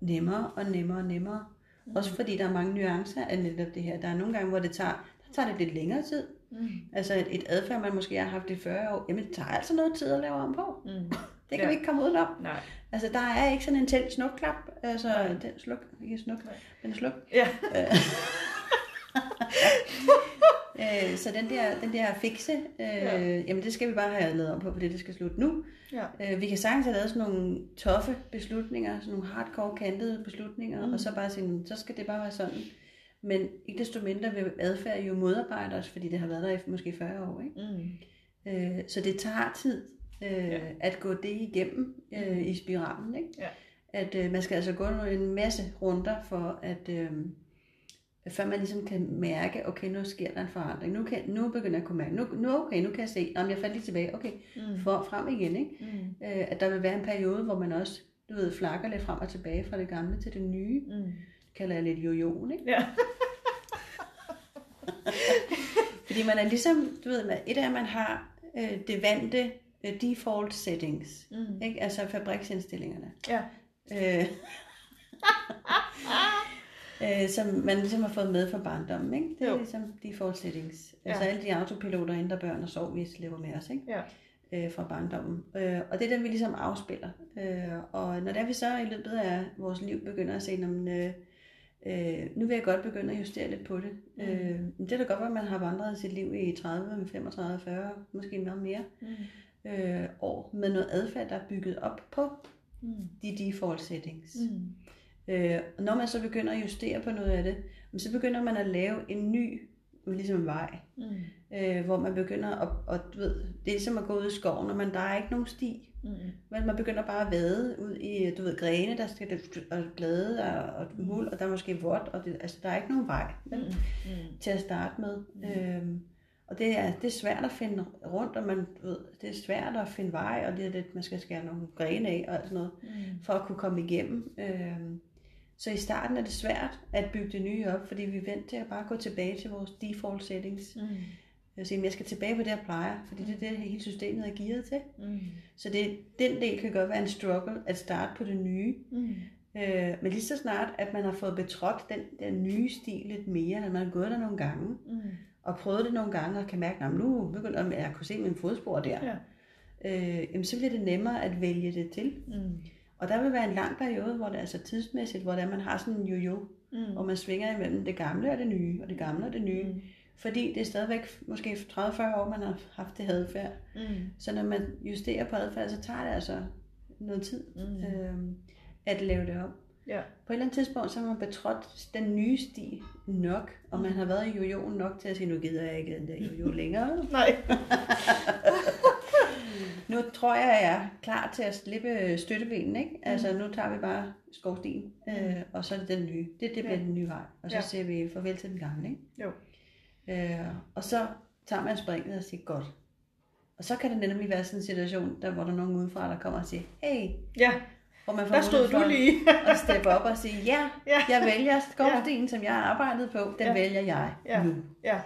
Speaker 2: nemmere og nemmere og nemmere. Mm. Også fordi der er mange nuancer af netop det her. Der er nogle gange, hvor det tager, tager det lidt længere tid.
Speaker 1: Mm.
Speaker 2: Altså et, et adfærd, man måske har haft i 40 år, jamen det tager altså noget tid at lave om på.
Speaker 1: Mm. [laughs]
Speaker 2: Det kan
Speaker 1: Ja.
Speaker 2: vi ikke komme udenom.
Speaker 1: Nej.
Speaker 2: Altså der er ikke sådan en tæt snukklap. Altså
Speaker 1: Nej.
Speaker 2: den sluk, ikke snuk,
Speaker 1: Nej.
Speaker 2: men sluk.
Speaker 1: Ja. [laughs]
Speaker 2: Øh, så den der, den der fikse, øh,
Speaker 1: Ja.
Speaker 2: ja. jamen det skal vi bare have lavet om på, fordi det skal slutte nu.
Speaker 1: Ja.
Speaker 2: Øh, vi kan sagtens have lavet sådan nogle toffe beslutninger, sådan nogle hardcore kantede beslutninger,
Speaker 1: Mm.
Speaker 2: og så bare sige, "Nå, så skal det bare være sådan. Men ikke desto mindre vil adfærd jo modarbejde os, fordi det har været der i måske 40 år. Ikke?
Speaker 1: Mm.
Speaker 2: Øh, så det tager tid øh,
Speaker 1: Ja.
Speaker 2: at gå det igennem øh, i spiralen. Ikke?
Speaker 1: Ja.
Speaker 2: At øh, man skal altså gå en masse runder for at... Øh, før man ligesom kan mærke, okay, nu sker der en forandring. Nu, kan, nu begynder jeg at kunne mærke, nu, nu, okay, nu kan jeg se, om jeg faldt lige tilbage, okay,
Speaker 1: Mm.
Speaker 2: for, frem igen, ikke?
Speaker 1: Mm.
Speaker 2: Øh, at der vil være en periode, hvor man også, du ved, flakker lidt frem og tilbage fra det gamle til det nye.
Speaker 1: Mm.
Speaker 2: Kalder jeg lidt jojoen, ikke?
Speaker 1: Ja. [laughs]
Speaker 2: Fordi man er ligesom, du ved, man- et af, at man har øh, det vante øh, default settings,
Speaker 1: Mm.
Speaker 2: ikke? Altså fabriksindstillingerne.
Speaker 1: Ja.
Speaker 2: Øh, [laughs] øh, som man ligesom har fået med fra barndommen, ikke? Det er
Speaker 1: Jo.
Speaker 2: ligesom default settings.
Speaker 1: Ja.
Speaker 2: Altså alle de autopiloter, inden der børn og sov, vi lever med os, ikke?
Speaker 1: Ja.
Speaker 2: Øh, fra barndommen. Øh, og det er den, vi ligesom afspiller. Øh, og når det er, vi så i løbet af vores liv begynder at se, jamen, øh, øh, nu vil jeg godt begynde at justere lidt på det.
Speaker 1: Mm.
Speaker 2: Øh, det kan da godt være, at man har vandret sit liv i 30, 35, 40, måske noget mere
Speaker 1: Mm.
Speaker 2: øh, år med noget adfærd, der er bygget op på
Speaker 1: Mm.
Speaker 2: de default settings.
Speaker 1: Mm.
Speaker 2: Øh, og når man så begynder at justere på noget af det, så begynder man at lave en ny ligesom en vej,
Speaker 1: Mm.
Speaker 2: Øh, hvor man begynder at, og, du ved, det er ligesom at gå ud i skoven, og man, der er ikke nogen sti,
Speaker 1: Mm.
Speaker 2: men man begynder bare at vade ud i, du ved, grene, der skal og blade og, og muld, og der er måske vådt, og det, altså der er ikke nogen vej
Speaker 1: Mm.
Speaker 2: vel,
Speaker 1: Mm.
Speaker 2: til at starte med.
Speaker 1: Mm.
Speaker 2: Øhm, og det er, det er svært at finde rundt, og man, du ved, det er svært at finde vej, og det er det, man skal skære nogle grene af og alt sådan noget
Speaker 1: Mm.
Speaker 2: for at kunne komme igennem. Øhm, så i starten er det svært at bygge det nye op, fordi vi er vant til at bare gå tilbage til vores default settings.
Speaker 1: Mm.
Speaker 2: Jeg siger, jeg skal tilbage på det, jeg plejer, fordi det er det, hele systemet er gearet til.
Speaker 1: Mm.
Speaker 2: Så det, den del kan godt være en struggle at starte på det nye.
Speaker 1: Mm.
Speaker 2: Øh, men lige så snart, at man har fået betrådt den, den nye stil lidt mere, at man har gået der nogle gange,
Speaker 1: Mm.
Speaker 2: og prøvet det nogle gange, og kan mærke, at nu begynder jeg at kunne se mine fodspor der,
Speaker 1: Ja.
Speaker 2: øh, jamen, så bliver det nemmere at vælge det til.
Speaker 1: Mm.
Speaker 2: Og der vil være en lang periode, hvor det er altså tidsmæssigt, hvor det er, man har sådan en jo-jo,
Speaker 1: Mm.
Speaker 2: hvor man svinger imellem det gamle og det nye, og det gamle og det nye.
Speaker 1: Mm.
Speaker 2: Fordi det er stadigvæk måske 30-40 år, man har haft det adfærd.
Speaker 1: Mm.
Speaker 2: Så når man justerer på adfærd, så tager det altså noget tid
Speaker 1: Mm.
Speaker 2: øhm, at lave det om.
Speaker 1: Ja.
Speaker 2: På et eller andet tidspunkt, så har man betrådt den nye stil nok, og man har været i jojoen nok til at sige, nu gider jeg ikke den der jojo [laughs] længere.
Speaker 1: Nej. [laughs]
Speaker 2: Nu tror jeg, jeg er klar til at slippe støttebenen, ikke? Altså, nu tager vi bare skovstien, øh, og så er det den nye. Det, det bliver
Speaker 1: Ja.
Speaker 2: den nye vej. Og så
Speaker 1: Ja.
Speaker 2: siger vi farvel til den gamle, ikke?
Speaker 1: Jo.
Speaker 2: Øh, og så tager man springet og siger, godt. Og så kan det nemlig være sådan en situation, der, hvor der er nogen udefra, der kommer og siger, hey,
Speaker 1: Ja,
Speaker 2: hvor man får
Speaker 1: der stod du lige. [laughs]
Speaker 2: at steppe op og sige, ja,
Speaker 1: Ja.
Speaker 2: jeg vælger skovstien, som jeg har arbejdet på, den
Speaker 1: Ja.
Speaker 2: vælger jeg
Speaker 1: Ja.
Speaker 2: nu.
Speaker 1: Ja.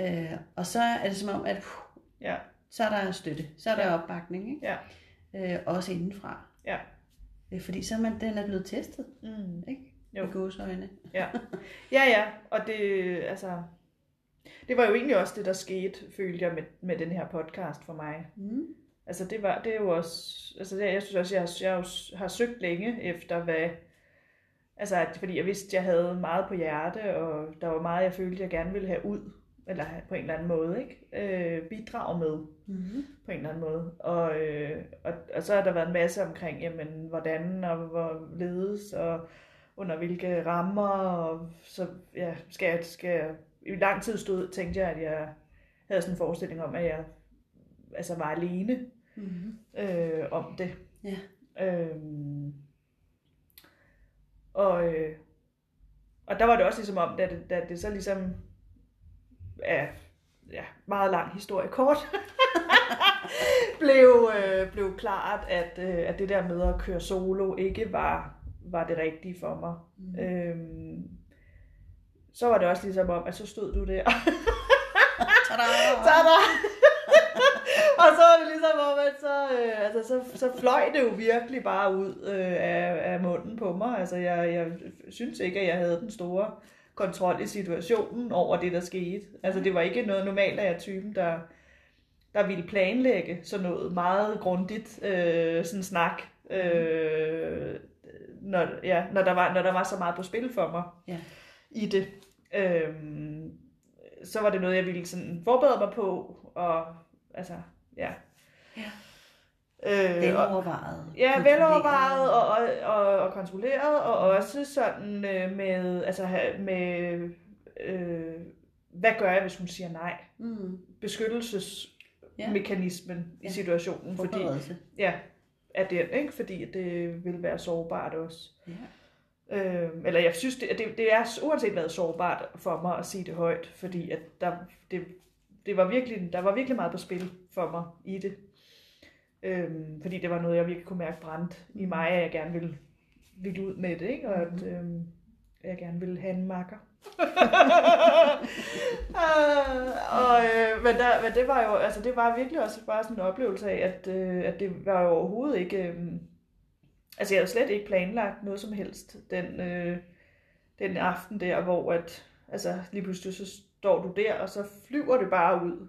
Speaker 2: Øh, og så er det som om, at puh,
Speaker 1: Ja.
Speaker 2: så er der støtte, så er der
Speaker 1: Ja.
Speaker 2: opbakning, ikke?
Speaker 1: Ja.
Speaker 2: Øh, også indenfra.
Speaker 1: Ja.
Speaker 2: Øh, fordi så er man, den er blevet testet,
Speaker 1: Mm.
Speaker 2: ikke?
Speaker 1: Jo.
Speaker 2: Med gåsøjne.
Speaker 1: Ja. [laughs] ja, ja, og det, altså, det var jo egentlig også det, der skete, følte jeg med, med den her podcast for mig.
Speaker 2: Mm.
Speaker 1: Altså det var, det er jo også, altså det, jeg synes også, jeg, jeg har- har søgt længe efter, hvad, altså at, fordi jeg vidste, jeg havde meget på hjerte, og der var meget, jeg følte, jeg gerne ville have ud, eller på en eller anden måde, ikke? Øh, bidrage med
Speaker 2: Mm.
Speaker 1: på en eller anden måde. Og, øh, og, og så har der været en masse omkring, jamen, hvordan og hvorledes, og under hvilke rammer, og så ja, skal jeg, skal jeg, i lang tid stod, tænkte jeg, at jeg havde sådan en forestilling om, at jeg altså var alene
Speaker 2: Mm.
Speaker 1: øh, om det.
Speaker 2: Ja.
Speaker 1: Øhm, og, øh, og der var det også ligesom om, da det, da det så ligesom er ja, meget lang historie kort, [laughs] blev, øh, blev klart, at, øh, at det der med at køre solo ikke var, var det rigtige for mig.
Speaker 2: Mm.
Speaker 1: Øhm, så var det også ligesom om, at så stod du der
Speaker 2: Tada! [laughs]
Speaker 1: Tada! [laughs] og så er det ligesom, hvor man så, øh, altså, så, så fløj det jo virkelig bare ud øh, af, af munden på mig. Altså, jeg, jeg synes ikke, at jeg havde den store kontrol i situationen over det, der skete. Altså, det var ikke noget normalt, at jeg typen, der, der ville planlægge sådan noget meget grundigt øh, sådan snak, øh, når, ja, når, der var, når der var så meget på spil for mig
Speaker 2: Ja.
Speaker 1: i det. Øhm, så var det noget, jeg ville sådan forberede mig på, og altså, ja.
Speaker 2: Ja.
Speaker 1: Øh, og,
Speaker 2: Velovervejet.
Speaker 1: ja,
Speaker 2: kontrolleret.
Speaker 1: velovervejet og, og, og, og kontrolleret, og også sådan øh, med, altså med, øh, hvad gør jeg, hvis hun siger nej?
Speaker 2: Mm.
Speaker 1: Beskyttelsesmekanismen ja.
Speaker 2: Ja.
Speaker 1: i situationen, fordi,
Speaker 2: Forberedelse.
Speaker 1: ja, er den, ikke? Fordi det vil være sårbart også.
Speaker 2: Ja.
Speaker 1: Øh, eller jeg synes, det, det, det er uanset hvad sårbart for mig at sige det højt, fordi at der, det, det var virkelig, der var virkelig meget på spil for mig i det. Øh, fordi det var noget, jeg virkelig kunne mærke brændt i mig, at jeg gerne ville, ville ud med det, ikke? og at øh, jeg gerne ville have en makker. uh, [laughs] og, øh, men, der, men det var jo, altså det var virkelig også bare sådan en oplevelse af, at, øh, at det var jo overhovedet ikke, øh, altså jeg havde slet ikke planlagt noget som helst den, øh, den aften der, hvor at, altså lige pludselig så står du der, og så flyver det bare ud.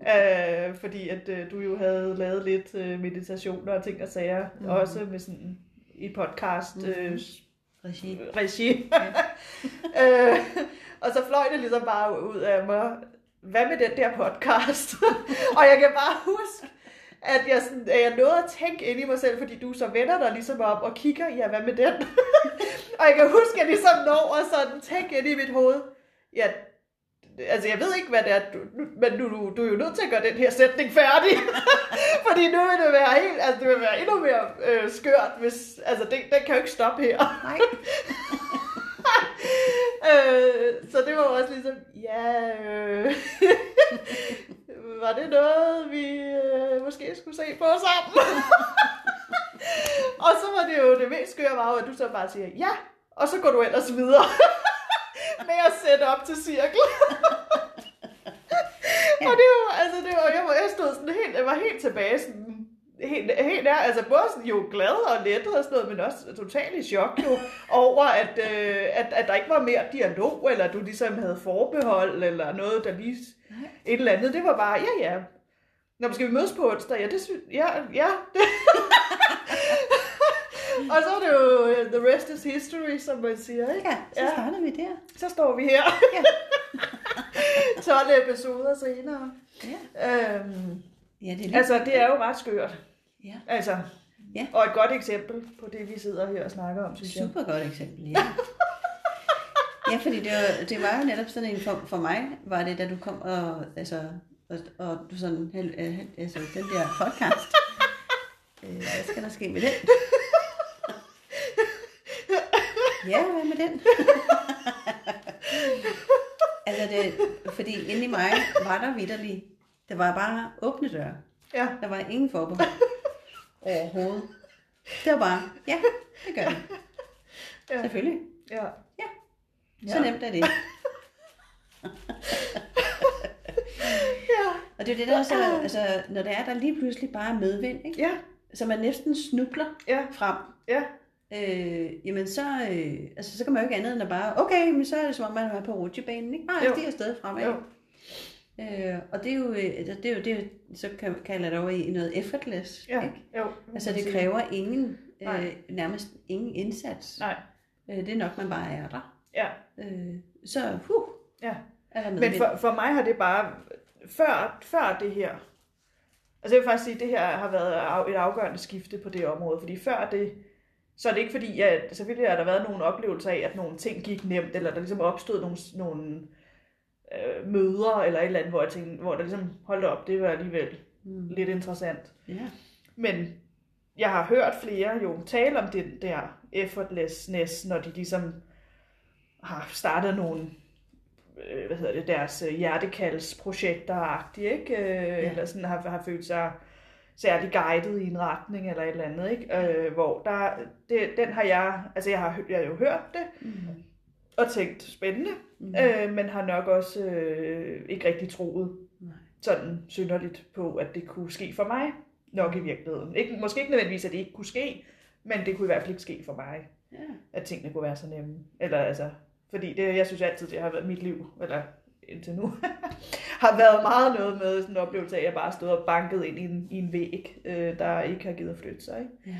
Speaker 1: uh, [laughs] fordi at øh, du jo havde lavet lidt øh, meditationer og ting og sager,
Speaker 2: Mhm.
Speaker 1: mm. også med sådan i podcast øh,
Speaker 2: Mhm. Regi.
Speaker 1: regi. [laughs] øh, og så fløj det ligesom bare ud af mig. Hvad med den der podcast? [laughs] og jeg kan bare huske, at jeg, sådan, at jeg nåede at tænke ind i mig selv, fordi du så vender dig ligesom op og kigger, ja, hvad med den? [laughs] og jeg kan huske, at jeg ligesom når at sådan tænke ind i mit hoved, ja, altså jeg ved ikke, hvad det er, du, nu- men du, du, du er jo nødt til at gøre den her sætning færdig. [laughs] fordi nu vil det være helt, altså det vil være endnu mere øh, skørt, hvis, altså det, den kan jo ikke stoppe her.
Speaker 2: Nej. [laughs]
Speaker 1: øh, så det var også ligesom, ja, øh, var det noget, vi øh, måske skulle se på sammen? [laughs] og så var det jo det mest skøre var jo, at du så bare siger, ja, og så går du ellers videre [laughs] med at sætte op til cirkel. [laughs] og det var, altså det var, jeg, var, jeg stod sådan helt, jeg var helt tilbage sådan, helt, helt der, altså både sådan jo glad og lettet og sådan noget, men også totalt i chok jo, over at, øh, at, at der ikke var mere dialog, eller du ligesom havde forbehold, eller noget, der lige
Speaker 2: Nej.
Speaker 1: et eller andet. Det var bare, ja ja, Nå, men skal vi mødes på onsdag? Ja, det synes ja, ja. [laughs] og så er det jo øh, the rest is history, som man siger, ikke?
Speaker 2: Ja, så
Speaker 1: Ja.
Speaker 2: starter vi der.
Speaker 1: Så står vi her.
Speaker 2: Ja. [laughs]
Speaker 1: 12 episoder senere.
Speaker 2: Ja.
Speaker 1: Øhm,
Speaker 2: Ja, det er lige...
Speaker 1: altså, det er jo ret skørt.
Speaker 2: Ja.
Speaker 1: Altså,
Speaker 2: Ja.
Speaker 1: og et godt eksempel på det, vi sidder her og snakker om, synes jeg.
Speaker 2: Super godt eksempel, ja. ja, fordi det var, det var jo netop sådan en, for, for mig var det, da du kom og, altså, og, og du sådan, øh, altså den der podcast, øh, hvad skal der ske med den? ja, hvad med den? altså det, fordi inde i mig var der vidderlig, det var bare åbne døre.
Speaker 1: Ja,
Speaker 2: Der var ingen forbehold overhovedet. Det var bare, ja, det gør vi.
Speaker 1: ja,
Speaker 2: Selvfølgelig.
Speaker 1: ja.
Speaker 2: Så nemt er det. [laughs]
Speaker 1: Ja,
Speaker 2: Og det er det, der også er, altså, når det er, der lige pludselig bare er medvind, ikke?
Speaker 1: ja,
Speaker 2: så man næsten snubler
Speaker 1: ja,
Speaker 2: frem,
Speaker 1: ja,
Speaker 2: øh, jamen så, øh, altså, så kan man jo ikke andet end at bare, okay, men så er det som om, man er på rutsjebanen, ikke? Bare
Speaker 1: Jo.
Speaker 2: stiger afsted fremad.
Speaker 1: jo.
Speaker 2: Øh, og det er jo, øh, det er jo det, så kan, jeg lade over i noget effortless,
Speaker 1: Ja,
Speaker 2: ikke?
Speaker 1: jo.
Speaker 2: Altså det kræver ingen,
Speaker 1: Nej.
Speaker 2: øh, nærmest ingen indsats.
Speaker 1: Nej,
Speaker 2: Øh, det er nok, man bare er der.
Speaker 1: ja,
Speaker 2: Øh, så, huh,
Speaker 1: ja.
Speaker 2: er der
Speaker 1: Men for, for mig har det bare, før, før det her, altså jeg vil faktisk sige, at det her har været et afgørende skifte på det område, fordi før det, så er det ikke fordi, at selvfølgelig har der været nogle oplevelser af, at nogle ting gik nemt, eller der ligesom opstod nogle, nogle øh, møder, eller et eller andet, hvor, jeg tænkte, hvor der ligesom holdt op, det var alligevel
Speaker 2: Mm.
Speaker 1: lidt interessant.
Speaker 2: Ja.
Speaker 1: Men jeg har hørt flere jo tale om den der effortlessness, når de ligesom har startet nogle, øh, hvad hedder det, deres hjertekaldsprojekter-agtige, ikke? Øh, ja. Eller sådan har, har følt sig særlig guidet i en retning eller et eller andet, ikke? Øh, hvor der, det, den har jeg, altså jeg har, jeg har jo hørt det,
Speaker 2: Mm.
Speaker 1: Og tænkt spændende,
Speaker 2: Mm.
Speaker 1: øh, men har nok også øh, ikke rigtig troet
Speaker 2: Nej.
Speaker 1: sådan synderligt på, at det kunne ske for mig, nok i virkeligheden. Ikke, måske ikke nødvendigvis, at det ikke kunne ske, men det kunne i hvert fald ikke ske for mig,
Speaker 2: Ja.
Speaker 1: at tingene kunne være så nemme. Eller altså, fordi det, jeg synes altid, det har været mit liv, eller indtil nu, [laughs] har været meget noget med sådan en oplevelse af, at jeg bare stod og banket ind i en, i en væg, øh, der ikke har givet at flytte sig. Ikke?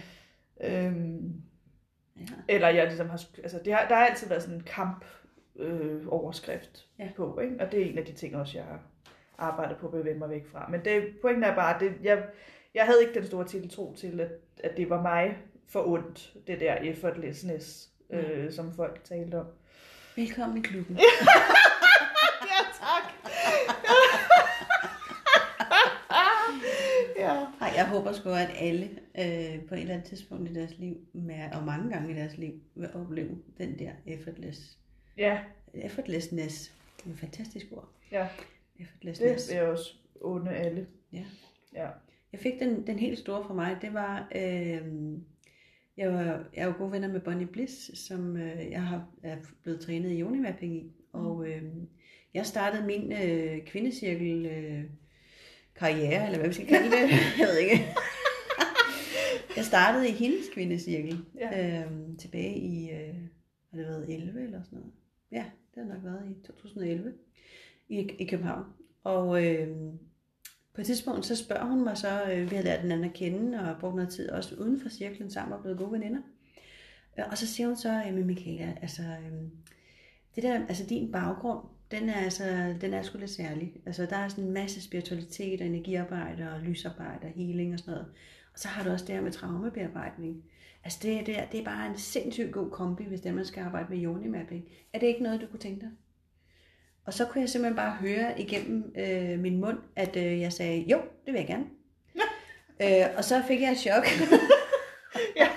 Speaker 2: Ja.
Speaker 1: Øhm,
Speaker 2: Ja.
Speaker 1: eller jeg ligesom har, altså det har, der har altid været sådan en kamp øh, overskrift
Speaker 2: Ja.
Speaker 1: på, ikke? og det er en af de ting også, jeg har arbejdet på at bevæge mig væk fra. Men det, pointen er bare, det, jeg, jeg havde ikke den store tiltro til, at, at det var mig for ondt, det der effortlessness, øh, som folk talte om.
Speaker 2: Velkommen i klubben. [laughs]
Speaker 1: Ja, tak. ja.
Speaker 2: Ej, jeg håber sgu, at alle øh, på et eller andet tidspunkt i deres liv, med, og mange gange i deres liv, vil opleve den der effortless,
Speaker 1: ja,
Speaker 2: effortlessness. Det er et fantastisk ord.
Speaker 1: ja,
Speaker 2: Effortlessness.
Speaker 1: det vil jeg også unde alle.
Speaker 2: Ja.
Speaker 1: Ja.
Speaker 2: Jeg fik den, den helt store for mig, det var, øh, jeg, var, jeg er jo gode venner med Bonnie Bliss, som øh, jeg har er blevet trænet i yoni-mapping i, og øh, jeg startede min øh, kvindecirkel øh, karriere, eller hvad vi skal kalde det, [laughs] jeg ved ikke. [laughs] jeg startede i hendes kvindecirkel
Speaker 1: Ja.
Speaker 2: øh, tilbage i, øh, har det været 11 eller sådan noget? Ja, det har nok været i 2011 i, i København. Og øh, på et tidspunkt, så spørger hun mig så, øh, vi har lært den anden at kende, og brugt noget tid også uden for cirklen sammen, og blevet gode veninder. Øh, Og så siger hun så, jamen Michaela, altså, øh, det der, altså din baggrund, den er, altså, den er sgu lidt særlig. Altså, der er sådan en masse spiritualitet og energiarbejde og lysarbejde og healing og sådan noget. Og så har du også det her med traumebearbejdning. Altså, det, det, er, det er bare en sindssygt god kombi, hvis det man skal arbejde med yoni-mapping. Er det ikke noget, du kunne tænke dig? Og så kunne jeg simpelthen bare høre igennem øh, min mund, at øh, jeg sagde, jo, det vil jeg gerne. [laughs] øh, og så fik jeg et chok. [laughs]
Speaker 1: Ja.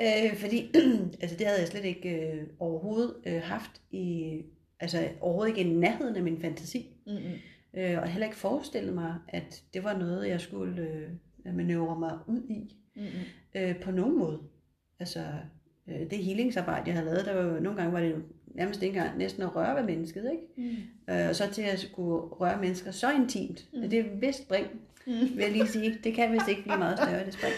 Speaker 2: øh, fordi, [clears throat] altså det havde jeg slet ikke øh, overhovedet øh, haft i, altså overhovedet ikke i nærheden af min fantasi.
Speaker 1: Mm-hmm.
Speaker 2: Øh, og heller ikke forestillet mig, at det var noget, jeg skulle øh, manøvrere mig ud i
Speaker 1: Mm-hmm.
Speaker 2: øh, på nogen måde. Altså, øh, det healingsarbejde, jeg havde lavet, der var jo, nogle gange var det jo nærmest ikke engang næsten at røre ved mennesket, ikke?
Speaker 1: Mm.
Speaker 2: Øh, og så til at skulle røre mennesker så intimt. Mm. Det er vist spring,
Speaker 1: Mm.
Speaker 2: vil jeg lige sige. Det kan vist ikke blive meget større, det spring.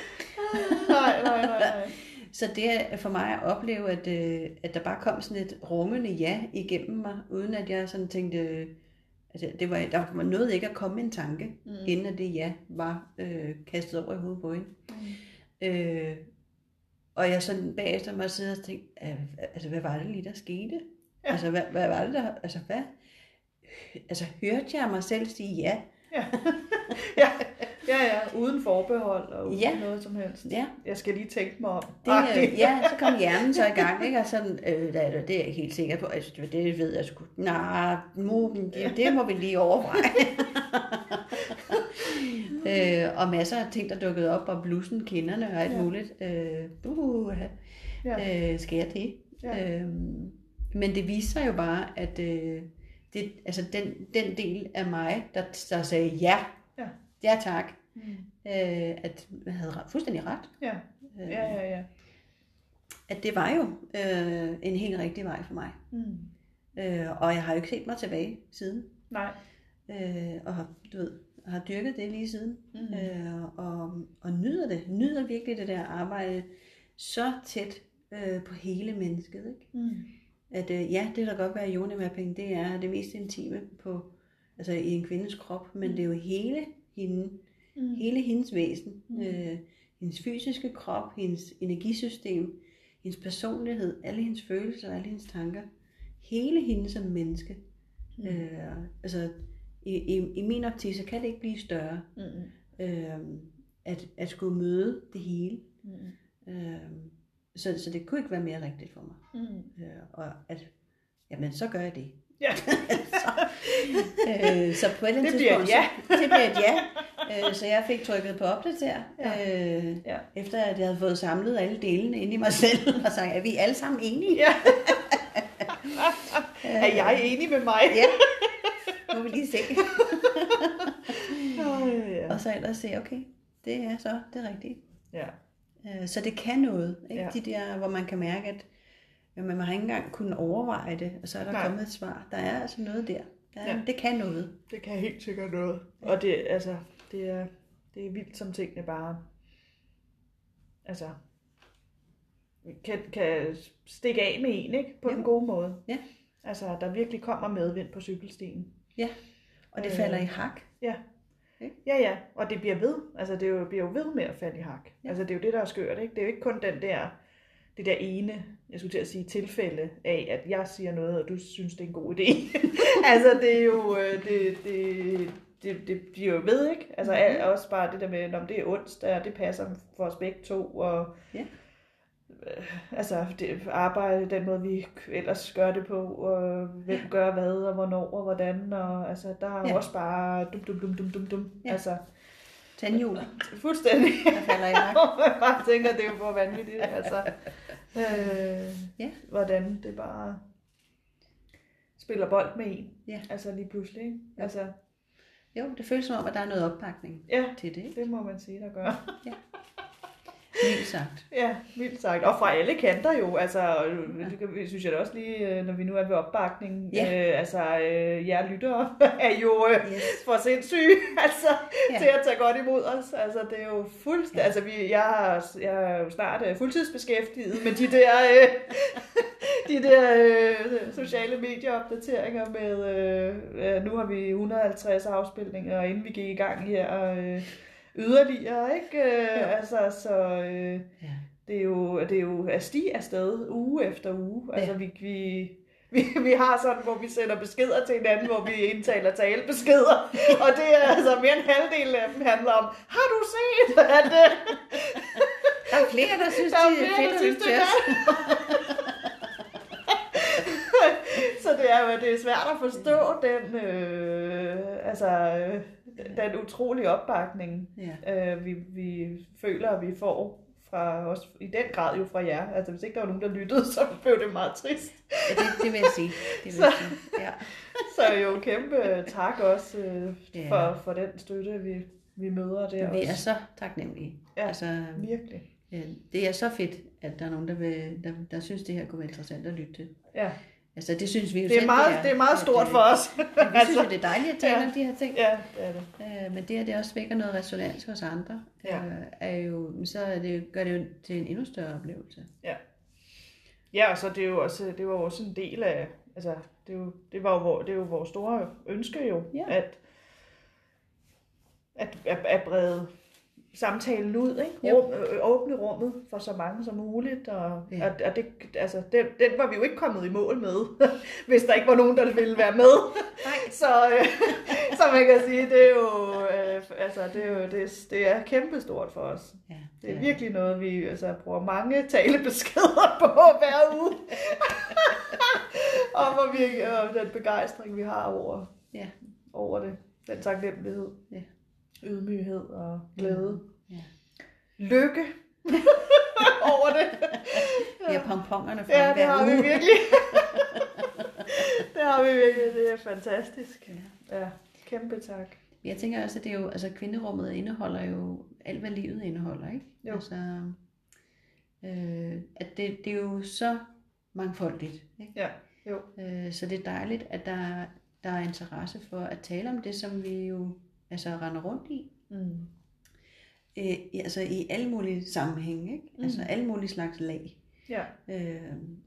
Speaker 2: [laughs]
Speaker 1: nej, nej, nej, nej.
Speaker 2: Så det er for mig at opleve, at, øh, at der bare kom sådan et rungende ja igennem mig, uden at jeg sådan tænkte, øh, altså det var, der var noget ikke at komme en tanke,
Speaker 1: Mm.
Speaker 2: mm. inden at det ja var øh, kastet over i hovedet på hende. Øh, og jeg sådan bagefter mig sidde og tænke, "Øh, altså hvad var det lige, der skete?
Speaker 1: Ja.
Speaker 2: Altså hvad, hvad var det der, altså hvad? Altså hørte jeg mig selv sige ja?
Speaker 1: Ja. [laughs] ja, ja, ja, uden forbehold og uden
Speaker 2: Ja.
Speaker 1: noget som helst.
Speaker 2: Ja.
Speaker 1: Jeg skal lige tænke mig om.
Speaker 2: Det, øh, ja, så kom hjernen så i gang, ikke? Og sådan, øh, det, er- jeg ikke helt sikker på. Altså, det- ved jeg sgu. Nej, det, det må vi lige overveje. [laughs] øh, og masser af ting, der dukkede op, og blussen, kinderne og alt
Speaker 1: Ja.
Speaker 2: muligt. Øh, uh,
Speaker 1: Ja.
Speaker 2: øh, skal jeg det?
Speaker 1: Ja.
Speaker 2: Øhm, men det viste sig jo bare, at øh, det, altså den, den del af mig, der, der sagde ja,
Speaker 1: Ja.
Speaker 2: ja tak,
Speaker 1: Mm.
Speaker 2: øh, at jeg havde fuldstændig ret.
Speaker 1: Ja.
Speaker 2: Øh,
Speaker 1: ja, ja, ja.
Speaker 2: At det var jo øh, en helt rigtig vej for mig.
Speaker 1: Mm.
Speaker 2: Øh, og jeg har jo ikke set mig tilbage siden.
Speaker 1: Nej.
Speaker 2: Øh, og har, du ved, har dyrket det lige siden.
Speaker 1: Mm.
Speaker 2: Øh, og, og nyder det. Nyder virkelig det der arbejde så tæt øh, på hele mennesket. Ikke?
Speaker 1: Mm.
Speaker 2: At øh, ja, det da godt være, yoni-mapping, det er det mest intime på, altså i en kvindes krop, men det er jo hele hende,
Speaker 1: Mm.
Speaker 2: hele hendes væsen,
Speaker 1: Mm.
Speaker 2: øh, hendes fysiske krop, hendes energisystem, hendes personlighed, alle hendes følelser, alle hendes tanker, hele hende som menneske.
Speaker 1: Mm.
Speaker 2: Øh, altså, i, i, i min optik, så kan det ikke blive større,
Speaker 1: Mm.
Speaker 2: øh, at, at skulle møde det hele.
Speaker 1: Mm.
Speaker 2: Øh, så, så det kunne ikke være mere rigtigt for mig.
Speaker 1: Mm.
Speaker 2: Øh, og at, jamen, så gør jeg det.
Speaker 1: Ja. [laughs]
Speaker 2: så, øh, så på et eller andet
Speaker 1: Det
Speaker 2: tidspunkt,
Speaker 1: ja.
Speaker 2: så, det bliver et ja. Øh, så jeg fik trykket på opdater, øh,
Speaker 1: Ja.
Speaker 2: efter at jeg havde fået samlet alle delene ind i mig selv, [laughs] og sagt, er vi alle sammen enige?
Speaker 1: ja. [laughs] er jeg enig med mig?
Speaker 2: Ja, må vi lige se.
Speaker 1: Øh, ja.
Speaker 2: Og så ellers se, okay, det er så det rigtige.
Speaker 1: ja.
Speaker 2: Øh, Så det kan noget, ikke?
Speaker 1: Ja.
Speaker 2: Ja. De der, hvor man kan mærke, at jamen, man har ikke engang kunnet overveje det, og så er der
Speaker 1: Nej.
Speaker 2: Kommet et svar. Der er altså noget der. Der,
Speaker 1: Ja.
Speaker 2: ja. Det kan noget.
Speaker 1: Det kan helt sikkert noget. Og det, altså, det er, det er vildt, som tingene bare altså, kan, kan stikke af med en, ikke? På
Speaker 2: Jo.
Speaker 1: den gode måde.
Speaker 2: Ja.
Speaker 1: Altså, der virkelig kommer medvind på cykelstien.
Speaker 2: Og det
Speaker 1: Øh.
Speaker 2: falder i hak.
Speaker 1: Ja.
Speaker 2: Ikke?
Speaker 1: Ja, ja, og det bliver ved. Altså, det er jo, bliver jo ved med at falde i hak.
Speaker 2: Ja.
Speaker 1: Altså, det er jo det, der er skørt, ikke? Det er jo ikke kun den der, det der ene, jeg skulle til at sige, tilfælde af, at jeg siger noget, og du synes, det er en god idé. [laughs] altså, det er jo, øh, det, det, det, det bliver jo ved, ikke? Altså,
Speaker 2: Mhm.
Speaker 1: mm-hmm. også bare det der med, om det er onsdag, det passer for os begge to, og
Speaker 2: Ja.
Speaker 1: øh, altså, det arbejde, den måde, vi ellers gør det på, og hvem gør hvad, og hvornår, og hvordan, og altså, der er ja.
Speaker 2: Ja.
Speaker 1: også bare dum, dum, dum, dum, dum, dum.
Speaker 2: Ja.
Speaker 1: Altså,
Speaker 2: Tandhjul,
Speaker 1: fuldstændig.
Speaker 2: der falder i
Speaker 1: man [laughs] bare tænker, det er jo for vanvittigt, altså. Øh,
Speaker 2: Ja.
Speaker 1: Hvordan det bare spiller bold med en.
Speaker 2: Ja.
Speaker 1: Altså lige pludselig, ikke? Altså,
Speaker 2: Jo, det føles som om, at der er noget opbakning
Speaker 1: ja,
Speaker 2: til det. Ikke?
Speaker 1: det må man sige, der gør. [laughs]
Speaker 2: Vildt sagt.
Speaker 1: Ja, vildt sagt. Og fra alle kanter jo. Altså, det synes jeg da også lige, øh, når vi nu er ved opbakning.
Speaker 2: Ja.
Speaker 1: Øh, altså, øh, jer lyttere [laughs] er jo øh,
Speaker 2: Yes.
Speaker 1: for sindssyge [laughs] altså,
Speaker 2: Ja.
Speaker 1: til at tage godt imod os. Altså, det er jo fuldstændig...
Speaker 2: Ja.
Speaker 1: Altså, vi, jeg, jeg er jo snart øh, fuldtidsbeskæftiget med de der, øh, [laughs] de der øh, sociale medieopdateringer med... Øh, øh, nu har vi 150 afspilninger, inden vi gik i gang her... Øh, yderligere, ikke? Øh,
Speaker 2: Jo.
Speaker 1: altså, så øh,
Speaker 2: Ja.
Speaker 1: det er jo, det er jo at stige afsted uge efter uge. Altså,
Speaker 2: Ja.
Speaker 1: vi, vi, vi, vi har sådan, hvor vi sender beskeder til hinanden, hvor vi indtaler talebeskeder, og det er altså mere end halvdelen af dem handler om, har du set, [laughs] at øh,
Speaker 2: Der er flere, der synes,
Speaker 1: der er
Speaker 2: det er
Speaker 1: flere,
Speaker 2: fedt
Speaker 1: der synes, det er. [laughs] Så det er jo det er svært at forstå den, øh, altså, øh, den utrolige opbakning,
Speaker 2: Ja.
Speaker 1: øh, vi, vi føler, at vi får fra os, i den grad jo fra jer. Altså hvis ikke der var nogen, der lyttede, så blev det meget trist.
Speaker 2: ja det, det vil jeg sige. Det vil
Speaker 1: Så-
Speaker 2: jeg sige. Ja.
Speaker 1: Så jo kæmpe tak også øh,
Speaker 2: Ja.
Speaker 1: for, for den støtte, vi, vi møder der
Speaker 2: Vi er så taknemmelige.
Speaker 1: Ja.
Speaker 2: Altså,
Speaker 1: Virkelig.
Speaker 2: ja, det er så fedt, at der er nogen, der, vil, der, der synes, det her kunne være interessant at lytte til.
Speaker 1: Ja.
Speaker 2: Altså, det synes vi jo
Speaker 1: Det er
Speaker 2: selv,
Speaker 1: meget, det er meget
Speaker 2: At,
Speaker 1: stort
Speaker 2: øh,
Speaker 1: for os. [laughs]
Speaker 2: at Vi synes jo, det er dejligt at tale
Speaker 1: Ja.
Speaker 2: om de her ting.
Speaker 1: Ja, det er det.
Speaker 2: Øh, men det, at det også vækker noget resonans hos andre,
Speaker 1: Ja.
Speaker 2: øh, er jo, så er det, gør det jo til en endnu større oplevelse.
Speaker 1: Ja, og så det er jo også, det var jo også en del af, altså, det, er jo, det var jo, det er jo vores store ønske jo,
Speaker 2: Ja.
Speaker 1: at, at, at, at brede samtalen ud, ikke? Rum, øh, åbne rummet for så mange som muligt, og, ja. Og, og det, altså, den, den var vi jo ikke kommet i mål med, [laughs] hvis der ikke var nogen, der ville være med. [laughs]
Speaker 2: Nej. [laughs]
Speaker 1: Så, øh, så man kan sige, det er jo, øh, altså, det er jo, det, det er kæmpestort for os.
Speaker 2: Ja,
Speaker 1: Det er virkelig noget, vi altså, bruger mange talebeskeder på hver uge. og, hvor vi, og den begejstring, vi har over,
Speaker 2: Ja.
Speaker 1: over det. Den taknemmelighed.
Speaker 2: Ja.
Speaker 1: Ydmyghed og glæde.
Speaker 2: Ja.
Speaker 1: Lykke [laughs] over det.
Speaker 2: Vi har pompongerne fra
Speaker 1: Ja, det har vi
Speaker 2: uge.
Speaker 1: virkelig. [laughs] det har vi virkelig. Det er fantastisk.
Speaker 2: Ja.
Speaker 1: Ja, kæmpe tak.
Speaker 2: Jeg tænker også, at det er jo, altså kvinderummet indeholder jo alt, hvad livet indeholder, ikke?
Speaker 1: Jo.
Speaker 2: Altså, øh, at det, det er jo så mangfoldigt, ikke?
Speaker 1: Ja, jo.
Speaker 2: Øh, så det er dejligt, at der, der er interesse for at tale om det, som vi jo altså render rundt i.
Speaker 1: Mm.
Speaker 2: Øh, altså i alle mulige sammenhænge, ikke?
Speaker 1: Mm.
Speaker 2: Altså alle mulige slags lag.
Speaker 1: Ja,
Speaker 2: Øh,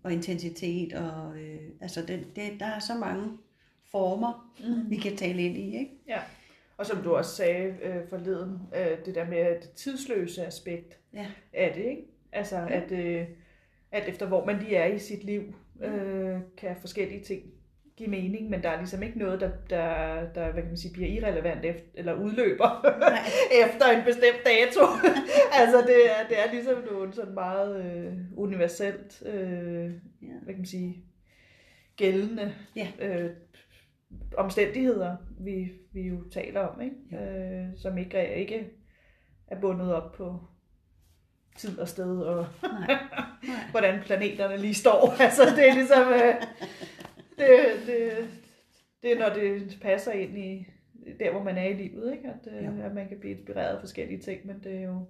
Speaker 2: og intensitet, og øh, altså det, det, der er så mange former,
Speaker 1: Mm.
Speaker 2: vi kan tale ind i, ikke?
Speaker 1: Ja, og som du også sagde øh, forleden, øh, det der med det tidsløse aspekt
Speaker 2: Ja.
Speaker 1: af det, ikke? Altså, at, øh, at efter hvor man lige er i sit liv, øh, kan forskellige ting give mening, men der er ligesom ikke noget, der, der, der hvad kan man sige, bliver irrelevant efter, eller udløber [laughs] efter en bestemt dato. [laughs] altså, det er, det er ligesom noget sådan meget øh, universelt, øh,
Speaker 2: Ja.
Speaker 1: hvad kan man sige, gældende
Speaker 2: Ja.
Speaker 1: øh, omstændigheder, vi, vi jo taler om, ikke? Øh, som ikke er, ikke er bundet op på tid og sted, og
Speaker 2: Nej. [laughs] Nej.
Speaker 1: hvordan planeterne lige står. altså, det er ligesom, øh, det, det, det er, når det passer ind i der, hvor man er i livet, ikke? At, øh,
Speaker 2: Jo.
Speaker 1: at man kan blive inspireret af forskellige ting, men det er jo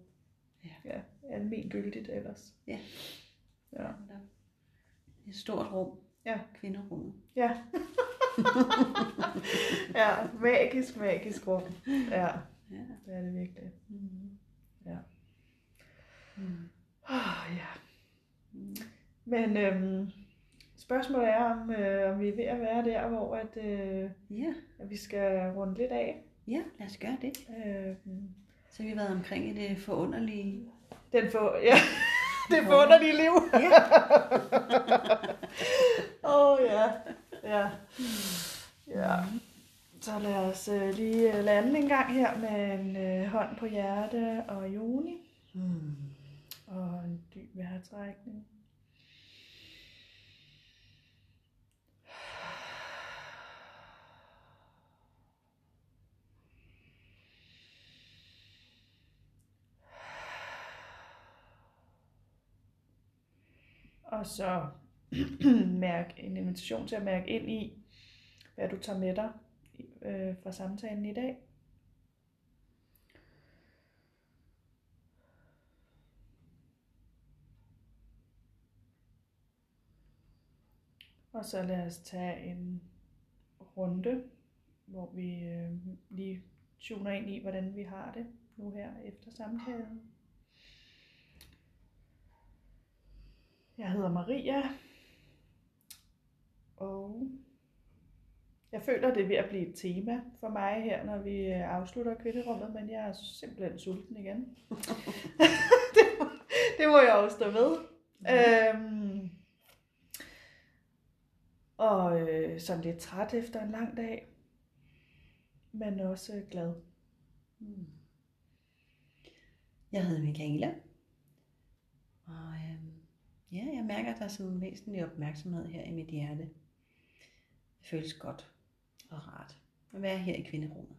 Speaker 2: Ja.
Speaker 1: ja, almengyldigt ellers.
Speaker 2: Ja.
Speaker 1: Ja.
Speaker 2: Et stort rum.
Speaker 1: Ja.
Speaker 2: Kvinderummet.
Speaker 1: Ja. [laughs] ja, magisk, magisk rum. Ja,
Speaker 2: Ja.
Speaker 1: det er det virkelig.
Speaker 2: Mm.
Speaker 1: Ja.
Speaker 2: Mm.
Speaker 1: Oh, ja.
Speaker 2: Mm.
Speaker 1: Men øhm, spørgsmålet er, om, øh, om vi er ved at være der, hvor at, øh,
Speaker 2: Ja,
Speaker 1: at vi skal runde lidt af.
Speaker 2: ja, lad os gøre det.
Speaker 1: Øh,
Speaker 2: Så har vi været omkring i det forunderlige.
Speaker 1: den får, ja, [laughs] det forunderlige liv.
Speaker 2: Ja. [laughs]
Speaker 1: Åh, oh, ja. Ja. Ja. Så lad os øh, lige øh, lande en gang her med en øh, hånd på hjerte og juni.
Speaker 2: Mm.
Speaker 1: Og en dyb vejrtrækning. Og så [clears throat] mærk en invitation til at mærke ind i, hvad du tager med dig øh, fra samtalen i dag. Og så lad os tage en runde, hvor vi øh, lige tuner ind i, hvordan vi har det nu her efter samtalen. Jeg hedder Maria, og jeg føler, det er ved at blive et tema for mig her, når vi øh, afslutter kvinderummet, men jeg er simpelthen sulten igen. [laughs] det, må, det må jeg også stå ved. Øhm, og øh, sådan lidt træt efter en lang dag, men også glad.
Speaker 2: Mm. Jeg hedder Michaela. Og øhm, ja, jeg mærker, at der er sådan en væsentlig opmærksomhed her i mit hjerte. Det føles godt og rart at være her i kvinderummet.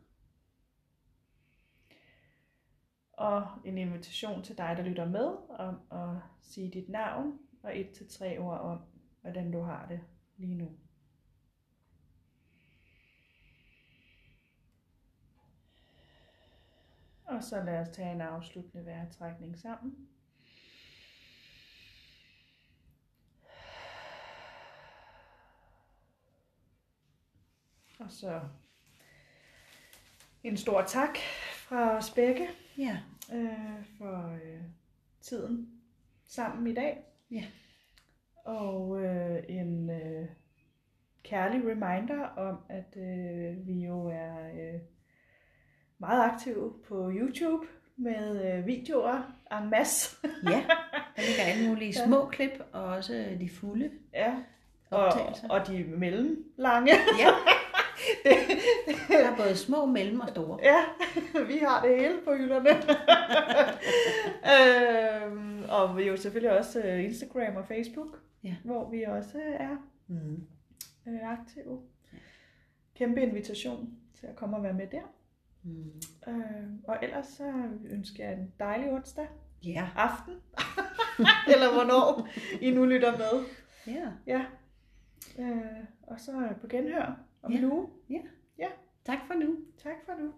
Speaker 1: Og en invitation til dig, der lytter med, om at sige dit navn og et til tre ord om, hvordan du har det lige nu. Og så lad os tage en afsluttende vejrtrækning sammen. Og så en stor tak fra os begge
Speaker 2: Ja,
Speaker 1: øh, for øh, tiden sammen i dag.
Speaker 2: Ja.
Speaker 1: Og øh, en øh, kærlig reminder om, at øh, vi jo er øh, meget aktive på YouTube med øh, videoer en masse.
Speaker 2: ja. [laughs] Der ligger alle mulige små klip og også de fulde
Speaker 1: ja. Og,
Speaker 2: optagelser.
Speaker 1: og de mellemlange.
Speaker 2: Ja, [laughs] der er både små, mellem og store.
Speaker 1: Ja, vi har det hele på hylderne. øhm, og vi er jo selvfølgelig også øh, Instagram og Facebook,
Speaker 2: Ja.
Speaker 1: hvor vi også er
Speaker 2: Mm.
Speaker 1: øh, aktive. Kæmpe invitation til at komme og være med der.
Speaker 2: Mm.
Speaker 1: Øh, og ellers så ønsker jeg en dejlig onsdag
Speaker 2: Ja.
Speaker 1: aften, [laughs] eller hvornår I nu lytter med.
Speaker 2: ja.
Speaker 1: Ja. Øh, og så på genhør om
Speaker 2: Ja.
Speaker 1: en uge.
Speaker 2: Tak for nu.
Speaker 1: Tak for nu.